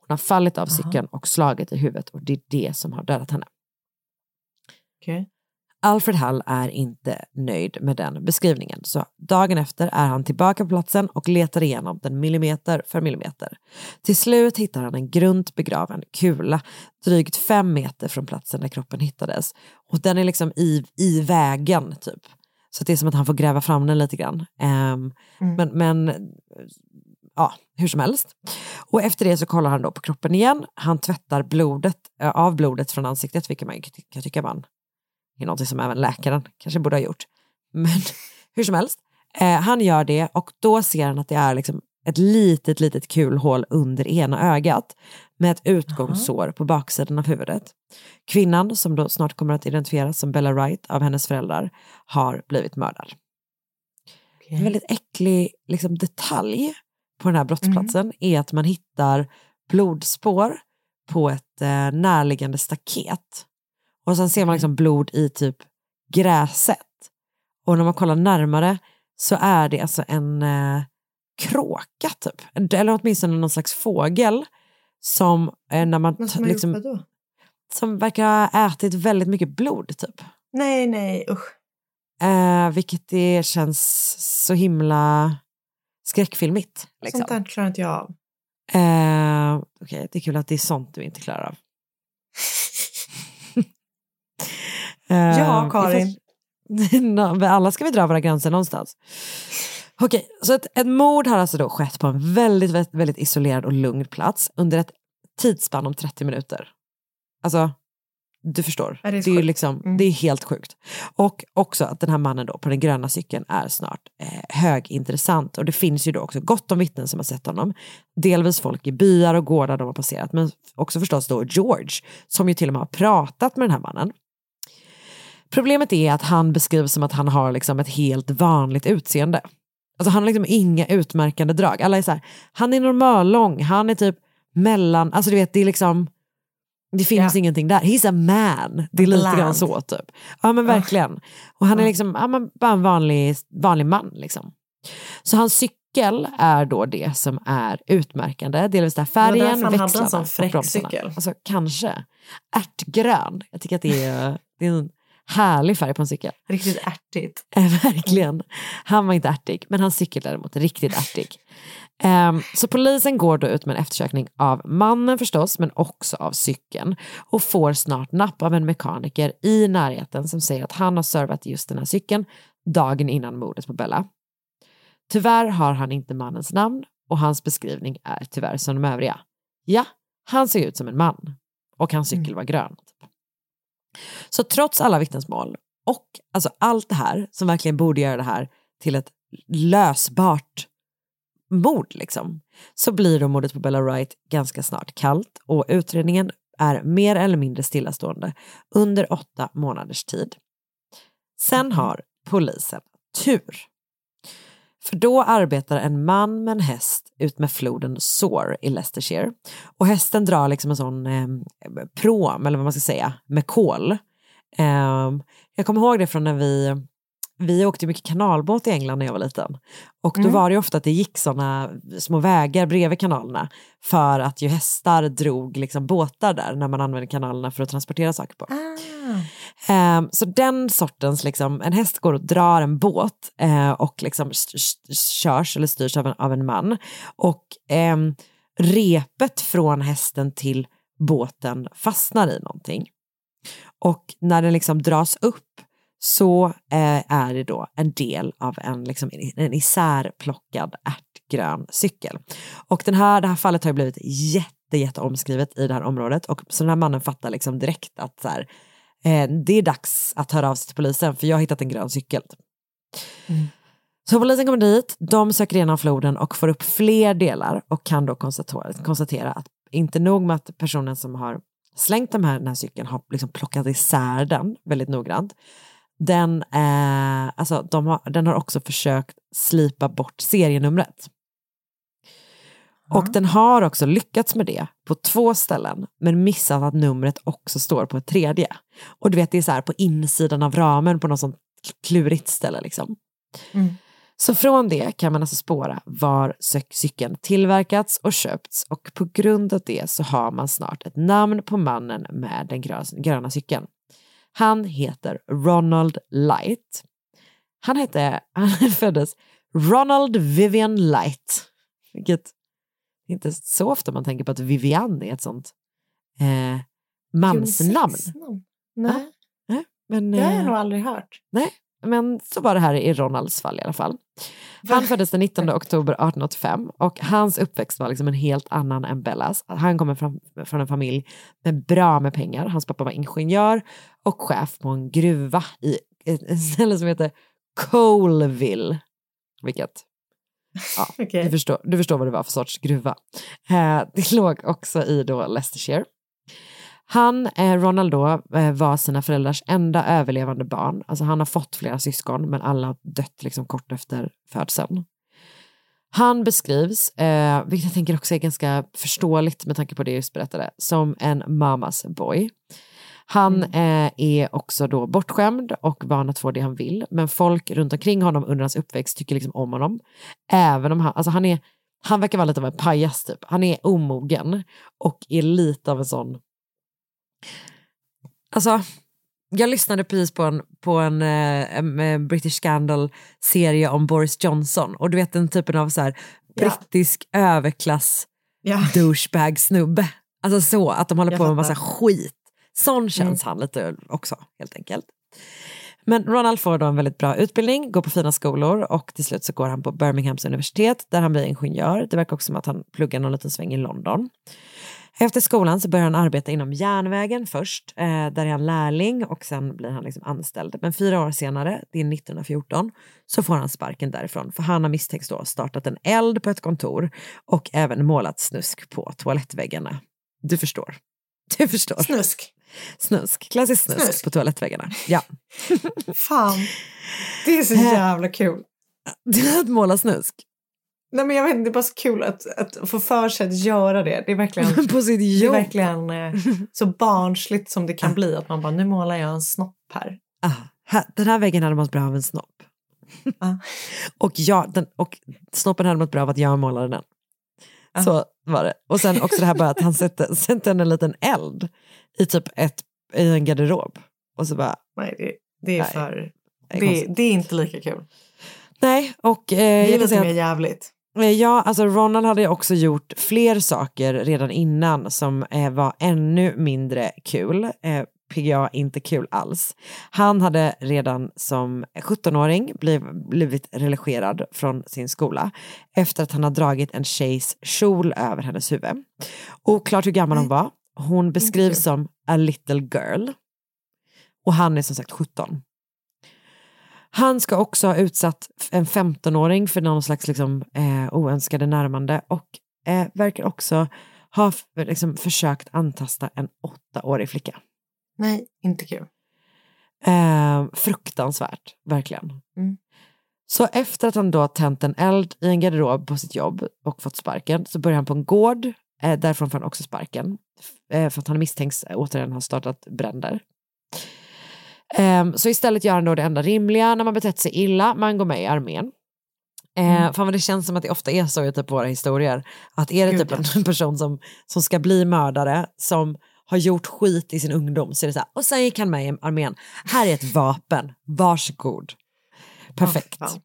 Hon har fallit av cykeln och slagit i huvudet och det är det som har dödat henne. Okej. Alfred Hall är inte nöjd med den beskrivningen så dagen efter är han tillbaka på platsen och letar igenom den millimeter för millimeter. Till slut hittar han en grunt begraven kula drygt fem meter från platsen där kroppen hittades och den är liksom i, i vägen typ. Så det är som att han får gräva fram den lite grann. Ehm, Men, men ja, hur som helst. Och efter det så kollar han då på kroppen igen. Han tvättar blodet, eh, av blodet från ansiktet, vilket man kan kan tycka man är något som även läkaren kanske borde ha gjort. Men [laughs] hur som helst, eh, han gör det och då ser han att det är liksom ett litet, litet kulhål under ena ögat med ett utgångssår på baksidan av huvudet. Kvinnan, som då snart kommer att identifieras som Bella Wright av hennes föräldrar, har blivit mördad. En väldigt äcklig liksom, detalj på den här brottsplatsen är att man hittar blodspår på ett eh, närliggande staket. Och sen ser man liksom blod i typ gräset. Och när man kollar närmare så är det alltså en eh, kråka typ. Eller åtminstone någon slags fågel som eh, när man t- som liksom, gjort vad då? som verkar ha ätit väldigt mycket blod typ. Nej, nej, usch. Eh, vilket det känns så himla skräckfilmigt. Liksom. Sånt där klarar inte jag av. Eh, Okej, det är kul att det är sånt du inte klarar av. [laughs] Eh, Ja, Karin. får- [laughs] Nå, Alla ska vi dra våra gränser någonstans. Okej, så ett, ett mord har alltså då skett på en väldigt, väldigt, isolerad och lugn plats under ett tidsspann om 30 minuter. Alltså, du förstår. Ja, det är det, är liksom, Mm. det är helt sjukt. Och också att den här mannen då på den gröna cykeln är snart eh, högintressant. Och det finns ju då också gott om vittnen som har sett honom. Delvis folk i byar och gårdar de har passerat, men också förstås då George, som ju till och med har pratat med den här mannen. Problemet är att han beskrivs som att han har liksom ett helt vanligt utseende. Alltså han har liksom inga utmärkande drag. Alla är så här, han är normallång, han är typ mellan, alltså du vet det är liksom, det finns ingenting där. He's a man. Det är lite grann så typ. Ja men verkligen. Och han är liksom, ja, men bara en vanlig, vanlig man liksom. Så hans cykel är då det som är utmärkande, delvis där färgen, han hade en växlarna sån fräck cykel. Alltså kanske. Ärtgrön. Jag tycker att det är, det är en härlig färg på en cykel. Riktigt ärtigt. Eh, Verkligen. Han var inte ärtig, men hans cykel däremot är riktigt ärtig. Ehm, så polisen går då ut med en eftersökning av mannen förstås, men också av cykeln och får snart napp av en mekaniker i närheten som säger att han har servat just den här cykeln dagen innan mordet på Bella. Tyvärr har han inte mannens namn och hans beskrivning är tyvärr som de övriga. Ja, han ser ut som en man och hans cykel var grön. Så trots alla vittnesmål och alltså allt det här som verkligen borde göra det här till ett lösbart mord liksom, så blir då mordet på Bella Wright ganska snart kallt och utredningen är mer eller mindre stillastående under åtta månaders tid. Sen har polisen tur. För då arbetar en man med en häst ut med floden Soar i Leicestershire. Och hästen drar liksom en sån eh, prom, eller vad man ska säga, med kol. Eh, jag kommer ihåg det från när vi, vi åkte mycket kanalbåt i England när jag var liten. Och då Mm. var det ofta att det gick såna små vägar bredvid kanalerna för att ju hästar drog liksom båtar där när man använde kanalerna för att transportera saker på. Ehm, så den sortens, liksom, en häst går och drar en båt eh, och liksom körs eller styrs av en, av en man. Och ehm, repet från hästen till båten fastnar i någonting. Och när den liksom dras upp så eh, är det då en del av en, liksom, en isärplockad ärtgrön cykel. Och den här, det här fallet har blivit jätte, jätte omskrivet i det här området och så den här mannen fattar liksom direkt att så här, eh, det är dags att höra av sig till polisen för jag har hittat en grön cykel. Så polisen kommer dit, de söker igenom floden och får upp fler delar och kan då konstatera, konstatera att inte nog med att personen som har slängt de här, den här cykeln har liksom plockat isär den väldigt noggrant. Den, eh, alltså, de har, den har också försökt slipa bort serienumret. Och den har också lyckats med det på två ställen men missat att numret också står på ett tredje. Och du vet det är så här på insidan av ramen på något sånt klurigt ställe liksom. Mm. Så från det kan man alltså spåra var cy- cykeln tillverkats och köpts och på grund av det så har man snart ett namn på mannen med den grö- gröna cykeln. Han heter Ronald Light. Han hette, [laughs] han föddes Ronald Vivian Light, vilket inte så ofta man tänker på att Vivian är ett sånt eh, mansnamn. Nej, Nej, men, det har jag eh, nog aldrig hört. Nej, men så var det här i Ronalds fall i alla fall. Han föddes den 19 oktober 1885 och hans uppväxt var liksom en helt annan än Bellas. Han kommer från, från en familj med bra med pengar. Hans pappa var ingenjör och chef på en gruva i ett ställe som heter Coleville. Vilket, ja, [laughs] Okej. du, förstår, du förstår vad det var för sorts gruva. Eh, det låg också i då Leicestershire. Han, eh, Ronald då, eh, var sina föräldrars enda överlevande barn. Alltså han har fått flera syskon men alla har dött liksom kort efter födseln. Han beskrivs, eh, vilket jag tänker också är ganska förståeligt med tanke på det jag just berättade, som en mamas boy. Han eh, är också då bortskämd och van att få det han vill, men folk runt omkring honom under hans uppväxt tycker liksom om honom. Även om han, alltså han är, han verkar vara lite av en pajas typ. Han är omogen och är lite av en sån Alltså, jag lyssnade precis på en, på en, eh, en, en British Scandal-serie om Boris Johnson och du vet den typen av så här, brittisk överklass Ja. douchebag-snubbe. Alltså så, att de håller Jag på med massa skit. Sån känns han lite också, helt enkelt. Men Ronald får då en väldigt bra utbildning, går på fina skolor och till slut så går han på Birminghams universitet där han blir ingenjör. Det verkar också som att han pluggar någon liten sväng i London. Efter skolan så börjar han arbeta inom järnvägen först, eh, där är han lärling och sen blir han liksom anställd. Men fyra år senare, det är 1914, så får han sparken därifrån för han har misstänks då startat en eld på ett kontor och även målat snusk på toalettväggarna. Du förstår. [laughs] Du förstår. Snusk. Snusk, klassisk snusk, Snusk. på toalettväggarna. Ja. [laughs] Fan, det är så jävla kul. [laughs] att måla snusk. Nej men jag vet det är bara så kul att, att få för sig att göra det. Det är verkligen, [laughs] på sitt det är jobb. verkligen eh, så [laughs] barnsligt som det kan bli. Att man bara, nu målar jag en snopp här. Ah, här, den här väggen hade mått bra av en snopp. [laughs] och, jag, den, och snoppen hade mått bra av att jag målade den. Så var det. Och sen också det här bara att han sätter, sätter en liten eld i typ ett, i en garderob. Och så bara, Nej, det, det är Nej, för... det är Det, är inte lika kul. nej. Och eh, Det är lite mer jävligt. Ja, alltså Ronald hade också gjort fler saker redan innan som eh, var ännu mindre kul. Eh, PGA inte kul alls. Han hade redan som 17-åring bliv, blivit religerad från sin skola efter att han har dragit en tjejs kjol över hennes huvud. Oklart hur gammal hon var. Hon beskrivs som a little girl. Och han är som sagt 17. Han ska också ha utsatt en 15-åring för någon slags liksom, eh, oönskade närmande och eh, verkar också ha liksom, försökt antasta en åttaårig flicka. Nej, inte kul. Eh, fruktansvärt, verkligen. Mm. Så efter att han då tänt en eld i en garderob på sitt jobb och fått sparken så börjar han på en gård, eh, därifrån får han också sparken, eh, för att han misstänks återigen ha startat bränder. Eh, så istället gör han då det enda rimliga när man betett sig illa, man går med i armén. Eh, fan vad det känns som att det ofta är så i typ våra historier, att är det typ en [laughs] person som, som ska bli mördare, som har gjort skit i sin ungdom, så är det så här, och sen gick han med i armén, här är ett vapen, varsågod. Perfekt. fan.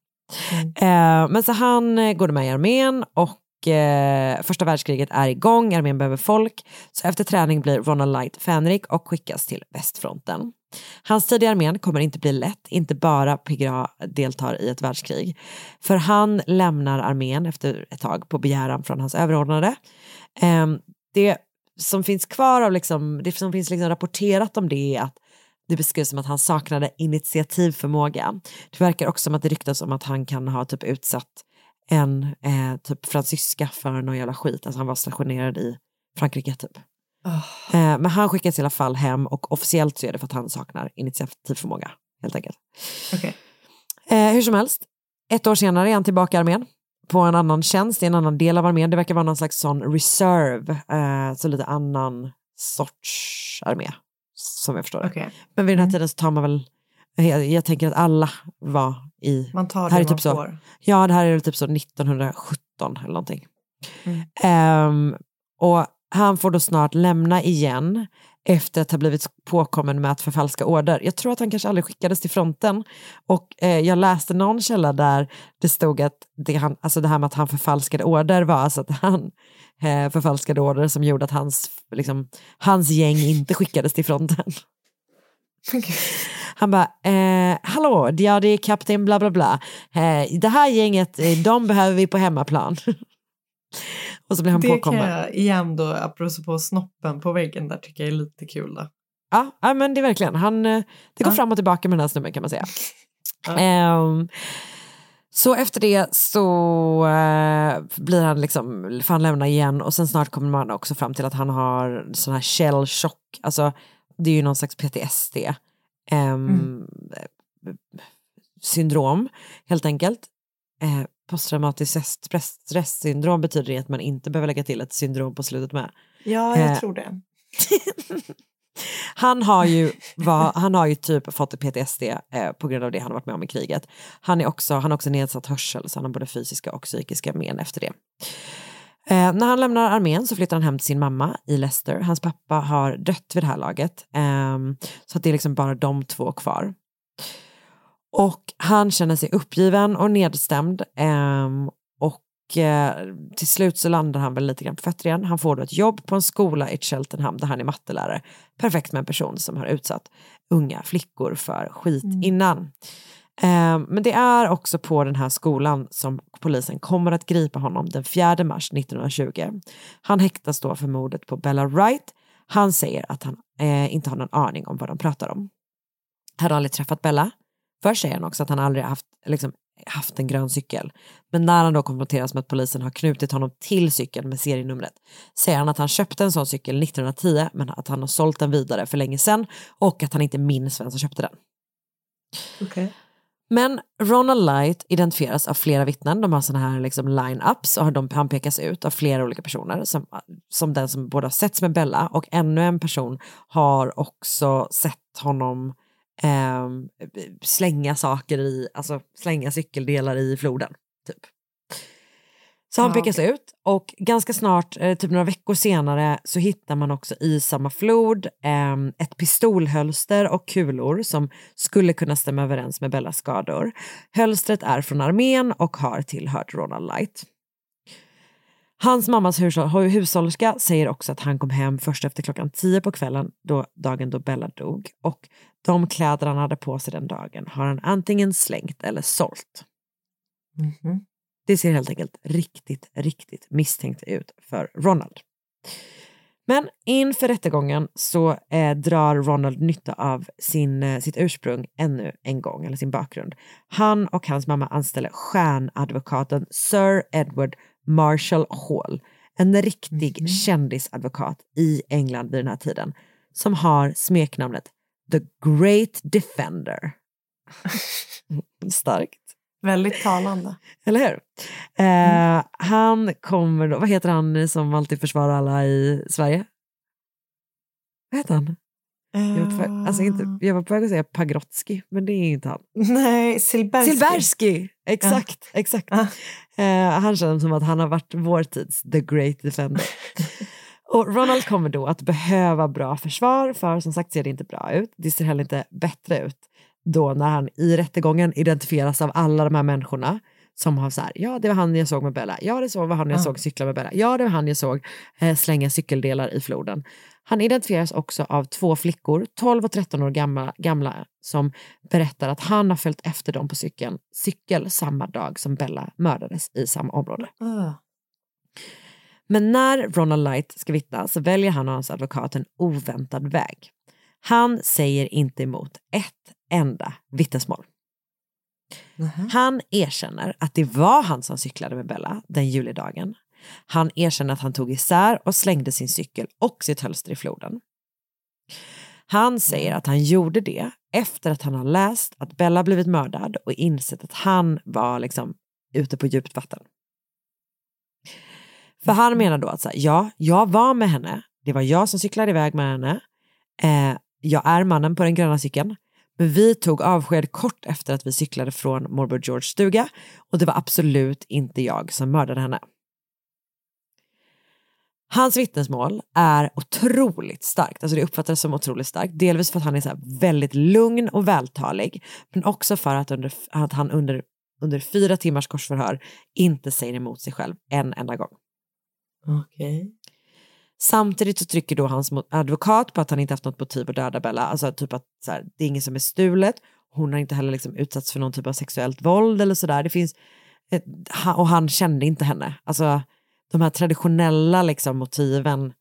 Eh, men så han eh, går med i armén och eh, första världskriget är igång, armén behöver folk. Så efter träning blir Ronald Light fänrik och skickas till västfronten. Hans tid i armén kommer inte bli lätt, inte bara PGA deltar i ett världskrig. För han lämnar armén efter ett tag på begäran från hans överordnade. Ehm, det som finns kvar av, liksom, det som finns liksom rapporterat om det är att det beskrivs som att han saknade initiativförmåga. Det verkar också som att det ryktas om att han kan ha typ utsatt en eh, typ fransyska för någon jävla skit. Alltså han var stationerad i Frankrike typ. Oh. Eh, men han skickas i alla fall hem och officiellt så är det för att han saknar initiativförmåga. Helt enkelt. Okej. Eh, hur som helst, ett år senare är han tillbaka i armén på en annan tjänst i en annan del av armén. Det verkar vara någon slags sån reserve, eh, så lite annan sorts armé som jag förstår det. Okej. Men vid den här tiden så tar man väl, jag, jag tänker att alla var i, Man tar här det är man typ så, får. ja det här är typ så 1917 eller någonting. Mm. Ehm, och han får då snart lämna igen efter att ha blivit påkommen med att förfalska order. Jag tror att han kanske aldrig skickades till fronten. Och eh, jag läste någon källa där det stod att det, han, alltså det här med att han förfalskade order var alltså att han eh, förfalskade order som gjorde att hans, liksom, hans gäng inte skickades till fronten. Han bara, eh, hallå, ja det är kapten bla bla bla. Eh, det här gänget, eh, de behöver vi på hemmaplan. Och så blir han Det kan påkommen. jag igen då, apropå snoppen på väggen där, tycker jag är lite kul. Då. Ja, ja, men det är verkligen, han, eh, det går Ja. fram och tillbaka med den här snubben kan man säga. [laughs] Ja. Ehm, så efter det så eh, blir han liksom, får han lämna igen och sen snart kommer man också fram till att han har sån här shell shock, alltså det är ju någon slags PTSD ehm, syndrom helt enkelt. Eh, posttraumatiskt stress- stresssyndrom betyder det att man inte behöver lägga till ett syndrom på slutet med. Ja, jag Eh, tror det. [laughs] Han har ju, var, han har ju typ fått PTSD eh, på grund av det han har varit med om i kriget. Han, är också, han har också nedsatt hörsel så han har både fysiska och psykiska men efter det. Eh, när han lämnar armén så flyttar han hem till sin mamma i Leicester. Hans pappa har dött vid det här laget. ehm, så att det är liksom bara de två kvar. Och han känner sig uppgiven och nedstämd. ehm, och eh, till slut så landar han väl lite grann på fötter igen. Han får då ett jobb på en skola i Cheltenham där han är mattelärare. Perfekt med en person som har utsatt unga flickor för skit innan. Eh, men det är också på den här skolan som polisen kommer att gripa honom den 4 mars 1920. Han häktas då för mordet på Bella Wright. Han säger att han eh, inte har någon aning om vad de pratar om. Han har aldrig träffat Bella. Först säger han också att han aldrig haft, liksom, haft en grön cykel. Men när han då konfronteras med att polisen har knutit honom till cykeln med serienumret säger han att han köpte en sån cykel 1910 men att han har sålt den vidare för länge sedan och att han inte minns vem som köpte den. Men Ronald Light identifieras av flera vittnen, de har sådana här liksom line-ups och de, han pekas ut av flera olika personer som, som den som både har setts med Bella och ännu en person har också sett honom ehm, slänga saker i, alltså slänga cykeldelar i floden. Typ. Så han Ja, pekas ut och ganska snart, eh, typ några veckor senare, så hittar man också i samma flod ehm, ett pistolhölster och kulor som skulle kunna stämma överens med Bellas skador. Hölstret är från armén och har tillhört Ronald Light. Hans mammas hushåll- hushållerska säger också att han kom hem först efter klockan tio på kvällen, då, dagen då Bella dog. Och de kläder han hade på sig den dagen har han antingen slängt eller sålt. Det ser helt enkelt riktigt, riktigt misstänkt ut för Ronald. Men inför rättegången så eh, drar Ronald nytta av sin, eh, sitt ursprung ännu en gång, eller sin bakgrund. Han och hans mamma anställer stjärnadvokaten Sir Edward Marshall Hall, en riktig kändisadvokat i England vid den här tiden, som har smeknamnet The Great Defender. [laughs] Starkt. Väldigt talande. Eller hur? Eh, han kommer då, vad heter han som alltid försvarar alla i Sverige? Vad heter han? Jag var, på, alltså inte, jag var på väg att säga Pagrotsky, men det är inte han. Nej, Silbersky. Silbersky! Exakt, exakt. Eh, han känns som att han har varit vår tids the great defender. [laughs] Och Ronald kommer då att behöva bra försvar, för som sagt ser det inte bra ut. Det ser heller inte bättre ut då när han i rättegången identifieras av alla de här människorna som har så här, ja det var han jag såg med Bella, ja det var han jag Ja. såg cykla med Bella, ja det var han jag såg eh, slänga cykeldelar i floden. Han identifieras också av två flickor, 12 och 13 år gamla, gamla som berättar att han har följt efter dem på cykeln, cykel samma dag som Bella mördades i samma område. Ah. Men när Ronald Light ska vittna så väljer han och hans advokat en oväntad väg. Han säger inte emot ett enda vittnesmål. Mm-hmm. Han erkänner att det var han som cyklade med Bella den julidagen. Han erkänner att han tog isär och slängde sin cykel och sitt hölster i floden. Han säger att han gjorde det efter att han har läst att Bella blivit mördad och insett att han var liksom ute på djupt vatten. För han menar då att så här, ja, jag var med henne, det var jag som cyklade iväg med henne, eh, jag är mannen på den gröna cykeln, men vi tog avsked kort efter att vi cyklade från morbror George stuga och det var absolut inte jag som mördade henne. Hans vittnesmål är otroligt starkt, alltså det uppfattas som otroligt starkt, delvis för att han är så här väldigt lugn och vältalig, men också för att, under, att han under, under fyra timmars korsförhör inte säger emot sig själv en enda gång. Okej. Samtidigt så trycker då hans advokat på att han inte haft något motiv att döda Bella, alltså typ att så här, det är ingen som är stulet, hon har inte heller liksom utsatts för någon typ av sexuellt våld eller sådär. Det finns, och han kände inte henne. Alltså de här traditionella liksom, motiven,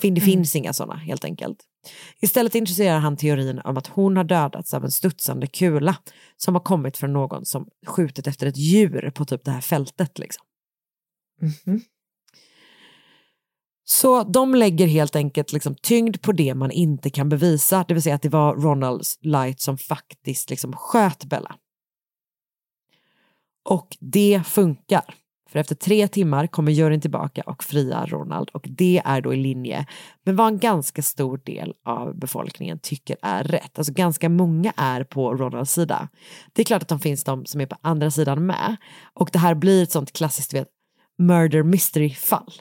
fin, det finns inga sådana helt enkelt. Istället intresserar han teorin om att hon har dödats av en studsande kula som har kommit från någon som skjutit efter ett djur på typ det här fältet. Liksom. Så de lägger helt enkelt liksom tyngd på det man inte kan bevisa, det vill säga att det var Ronald Light som faktiskt liksom sköt Bella. Och det funkar. För efter tre timmar kommer juryn tillbaka och friar Ronald och det är då i linje med vad en ganska stor del av befolkningen tycker är rätt. Alltså ganska många är på Ronalds sida. Det är klart att de finns de som är på andra sidan med och det här blir ett sånt klassiskt, du vet, murder mystery-fall.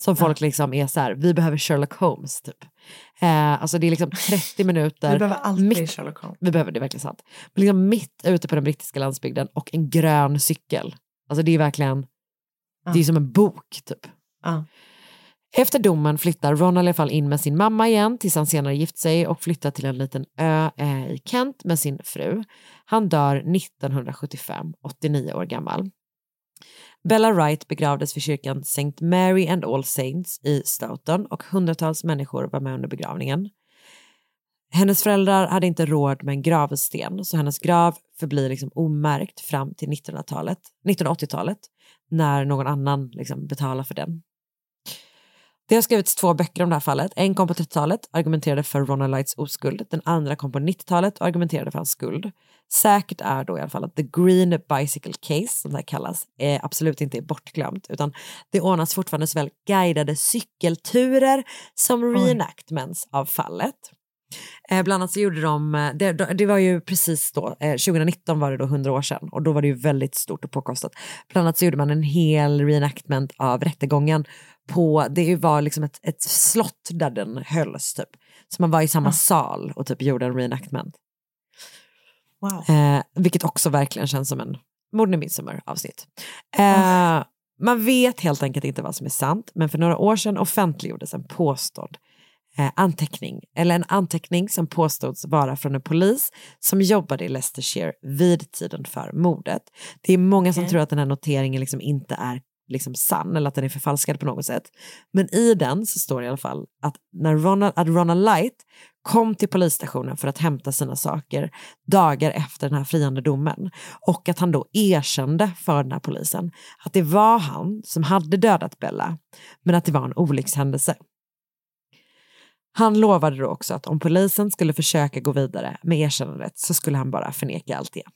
Som folk liksom är så här, vi behöver Sherlock Holmes typ. Eh, alltså det är liksom 30 minuter. Vi behöver alltid mitt, Sherlock Holmes. Vi behöver, det är verkligen sant. Men liksom mitt ute på den brittiska landsbygden och en grön cykel. Alltså det är verkligen, det är som en bok typ. Ja. Efter domen flyttar Ron i alla fall in med sin mamma igen tills han senare gift sig och flyttar till en liten ö eh, i Kent med sin fru. Han dör 1975, 89 år gammal. Bella Wright begravdes vid kyrkan St. Mary and All Saints i Stoughton och hundratals människor var med under begravningen. Hennes föräldrar hade inte råd med en gravsten så hennes grav förblir liksom omärkt fram till 1900-talet, 1980-talet när någon annan liksom betalar för den. Det har skrivits två böcker om det här fallet. En kom på 30-talet, argumenterade för Ronald Lights oskuld. Den andra kom på 90-talet och argumenterade för hans skuld. Säkert är då i alla fall att The Green Bicycle Case, som det här kallas, är absolut inte är bortglömt, utan det ordnas fortfarande såväl guidade cykelturer som reenactments av fallet. Eh, bland annat så gjorde de, eh, det, det var ju precis då, eh, 2019 var det då 100 år sedan och då var det ju väldigt stort och påkostat. Bland annat så gjorde man en hel reenactment av rättegången på, det var liksom ett, ett slott där den hölls typ. Så man var i samma sal och typ gjorde en reenactment. Wow. Eh, vilket också verkligen känns som en Morden i Midsommar avsnitt. Eh, Man vet helt enkelt inte vad som är sant, men för några år sedan offentliggjordes en påstådd anteckning, eller en anteckning som påstods vara från en polis som jobbade i Leicestershire vid tiden för mordet. Det är många som Okej. tror att den här noteringen liksom inte är liksom sann eller att den är förfalskad på något sätt. Men i den så står det i alla fall att när Ronald, att Ronald Light kom till polisstationen för att hämta sina saker dagar efter den här friande domen och att han då erkände för den här polisen att det var han som hade dödat Bella men att det var en olyckshändelse. Han lovade då också att om polisen skulle försöka gå vidare med erkännandet så skulle han bara förneka allt igen.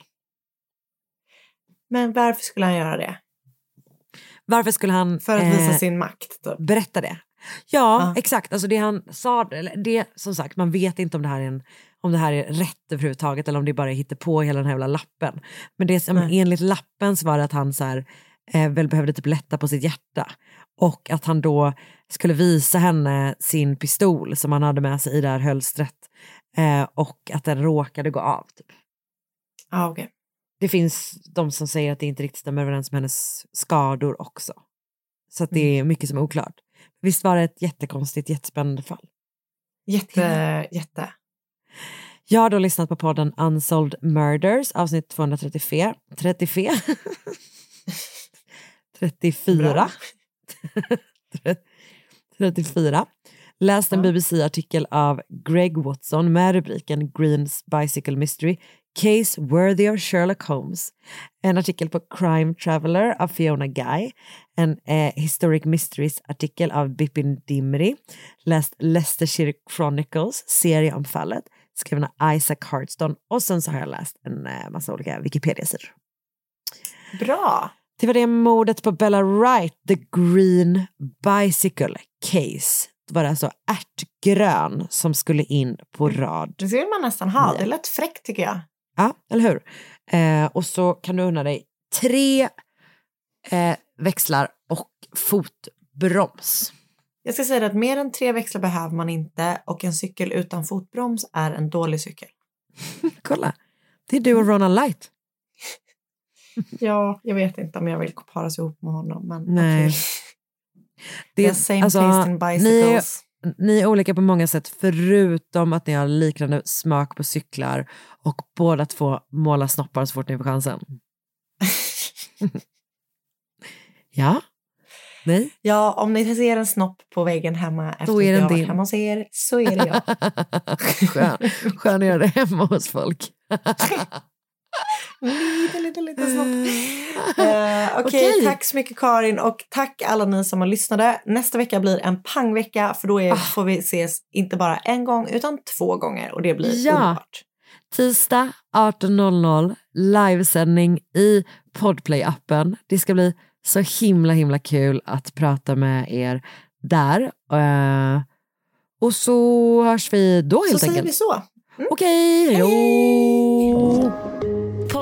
Men varför skulle han göra det? Varför skulle han... För att visa eh, sin makt typ. Berätta det. Ja, exakt. Alltså det han sa, eller det som sagt, man vet inte om det här är, en, om det här är rätt överhuvudtaget eller om det bara hittar på hela den här jävla lappen. Men det Nej. enligt lappen så var det att han så här, eh, väl behövde typ lätta på sitt hjärta. Och att han då skulle visa henne sin pistol som han hade med sig i det här hölstret. Eh, och att den råkade gå av. Typ. Ah, okay. Det finns de som säger att det inte riktigt stämmer överens med hennes skador också. Så att det är mycket som är oklart. Visst var det ett jättekonstigt, jättespännande fall? Jätte, jätte. Jag har då lyssnat på podden Unsolved Murders, avsnitt 234. 34? 34. [laughs] 34. Läst en BBC-artikel av Greg Watson med rubriken Greens Bicycle Mystery Case Worthy of Sherlock Holmes. En artikel på Crime Traveller av Fiona Guy. En eh, Historic Mysteries-artikel av Bipin Dimri. Läst Leicestershire Chronicles, serie om fallet. Skriven av Isaac Hardston. Och sen så har jag läst en eh, massa olika Wikipedia-sidor. Bra. Det var det mordet på Bella Wright, The Green Bicycle Case. Det var alltså ärtgrön som skulle in på rad. Det vill man nästan ha. Det lät fräckt tycker jag. Ja, eller hur? Eh, och så kan du unna dig tre eh, växlar och fotbroms. Jag ska säga att mer än tre växlar behöver man inte och en cykel utan fotbroms är en dålig cykel. [laughs] Kolla, det är du och Ronald Light. [laughs] Ja, jag vet inte om jag vill paras ihop med honom. Men Nej. okej. Det är same taste in ni, är, bicycles. ni är olika på många sätt förutom att ni har liknande smak på cyklar och båda två målar snoppar så fort ni får chansen. [laughs] ja? Nej? Ja, om ni ser en snopp på väggen hemma efter att jag varit hemma hos er så är det jag. [laughs] Skön, skön att göra det hemma hos folk. Lite, lite, lite snopp. Eh, Okej, Okej. tack så mycket Karin och tack alla ni som har lyssnade. Nästa vecka blir en pangvecka för då är, får vi ses inte bara en gång utan två gånger och det blir Ja. underbart. Tisdag 18.00 livesändning i Podplay-appen. Det ska bli så himla himla kul att prata med er där. Eh, och så hörs vi då helt Så säger enkelt. vi så. Okej, hej då!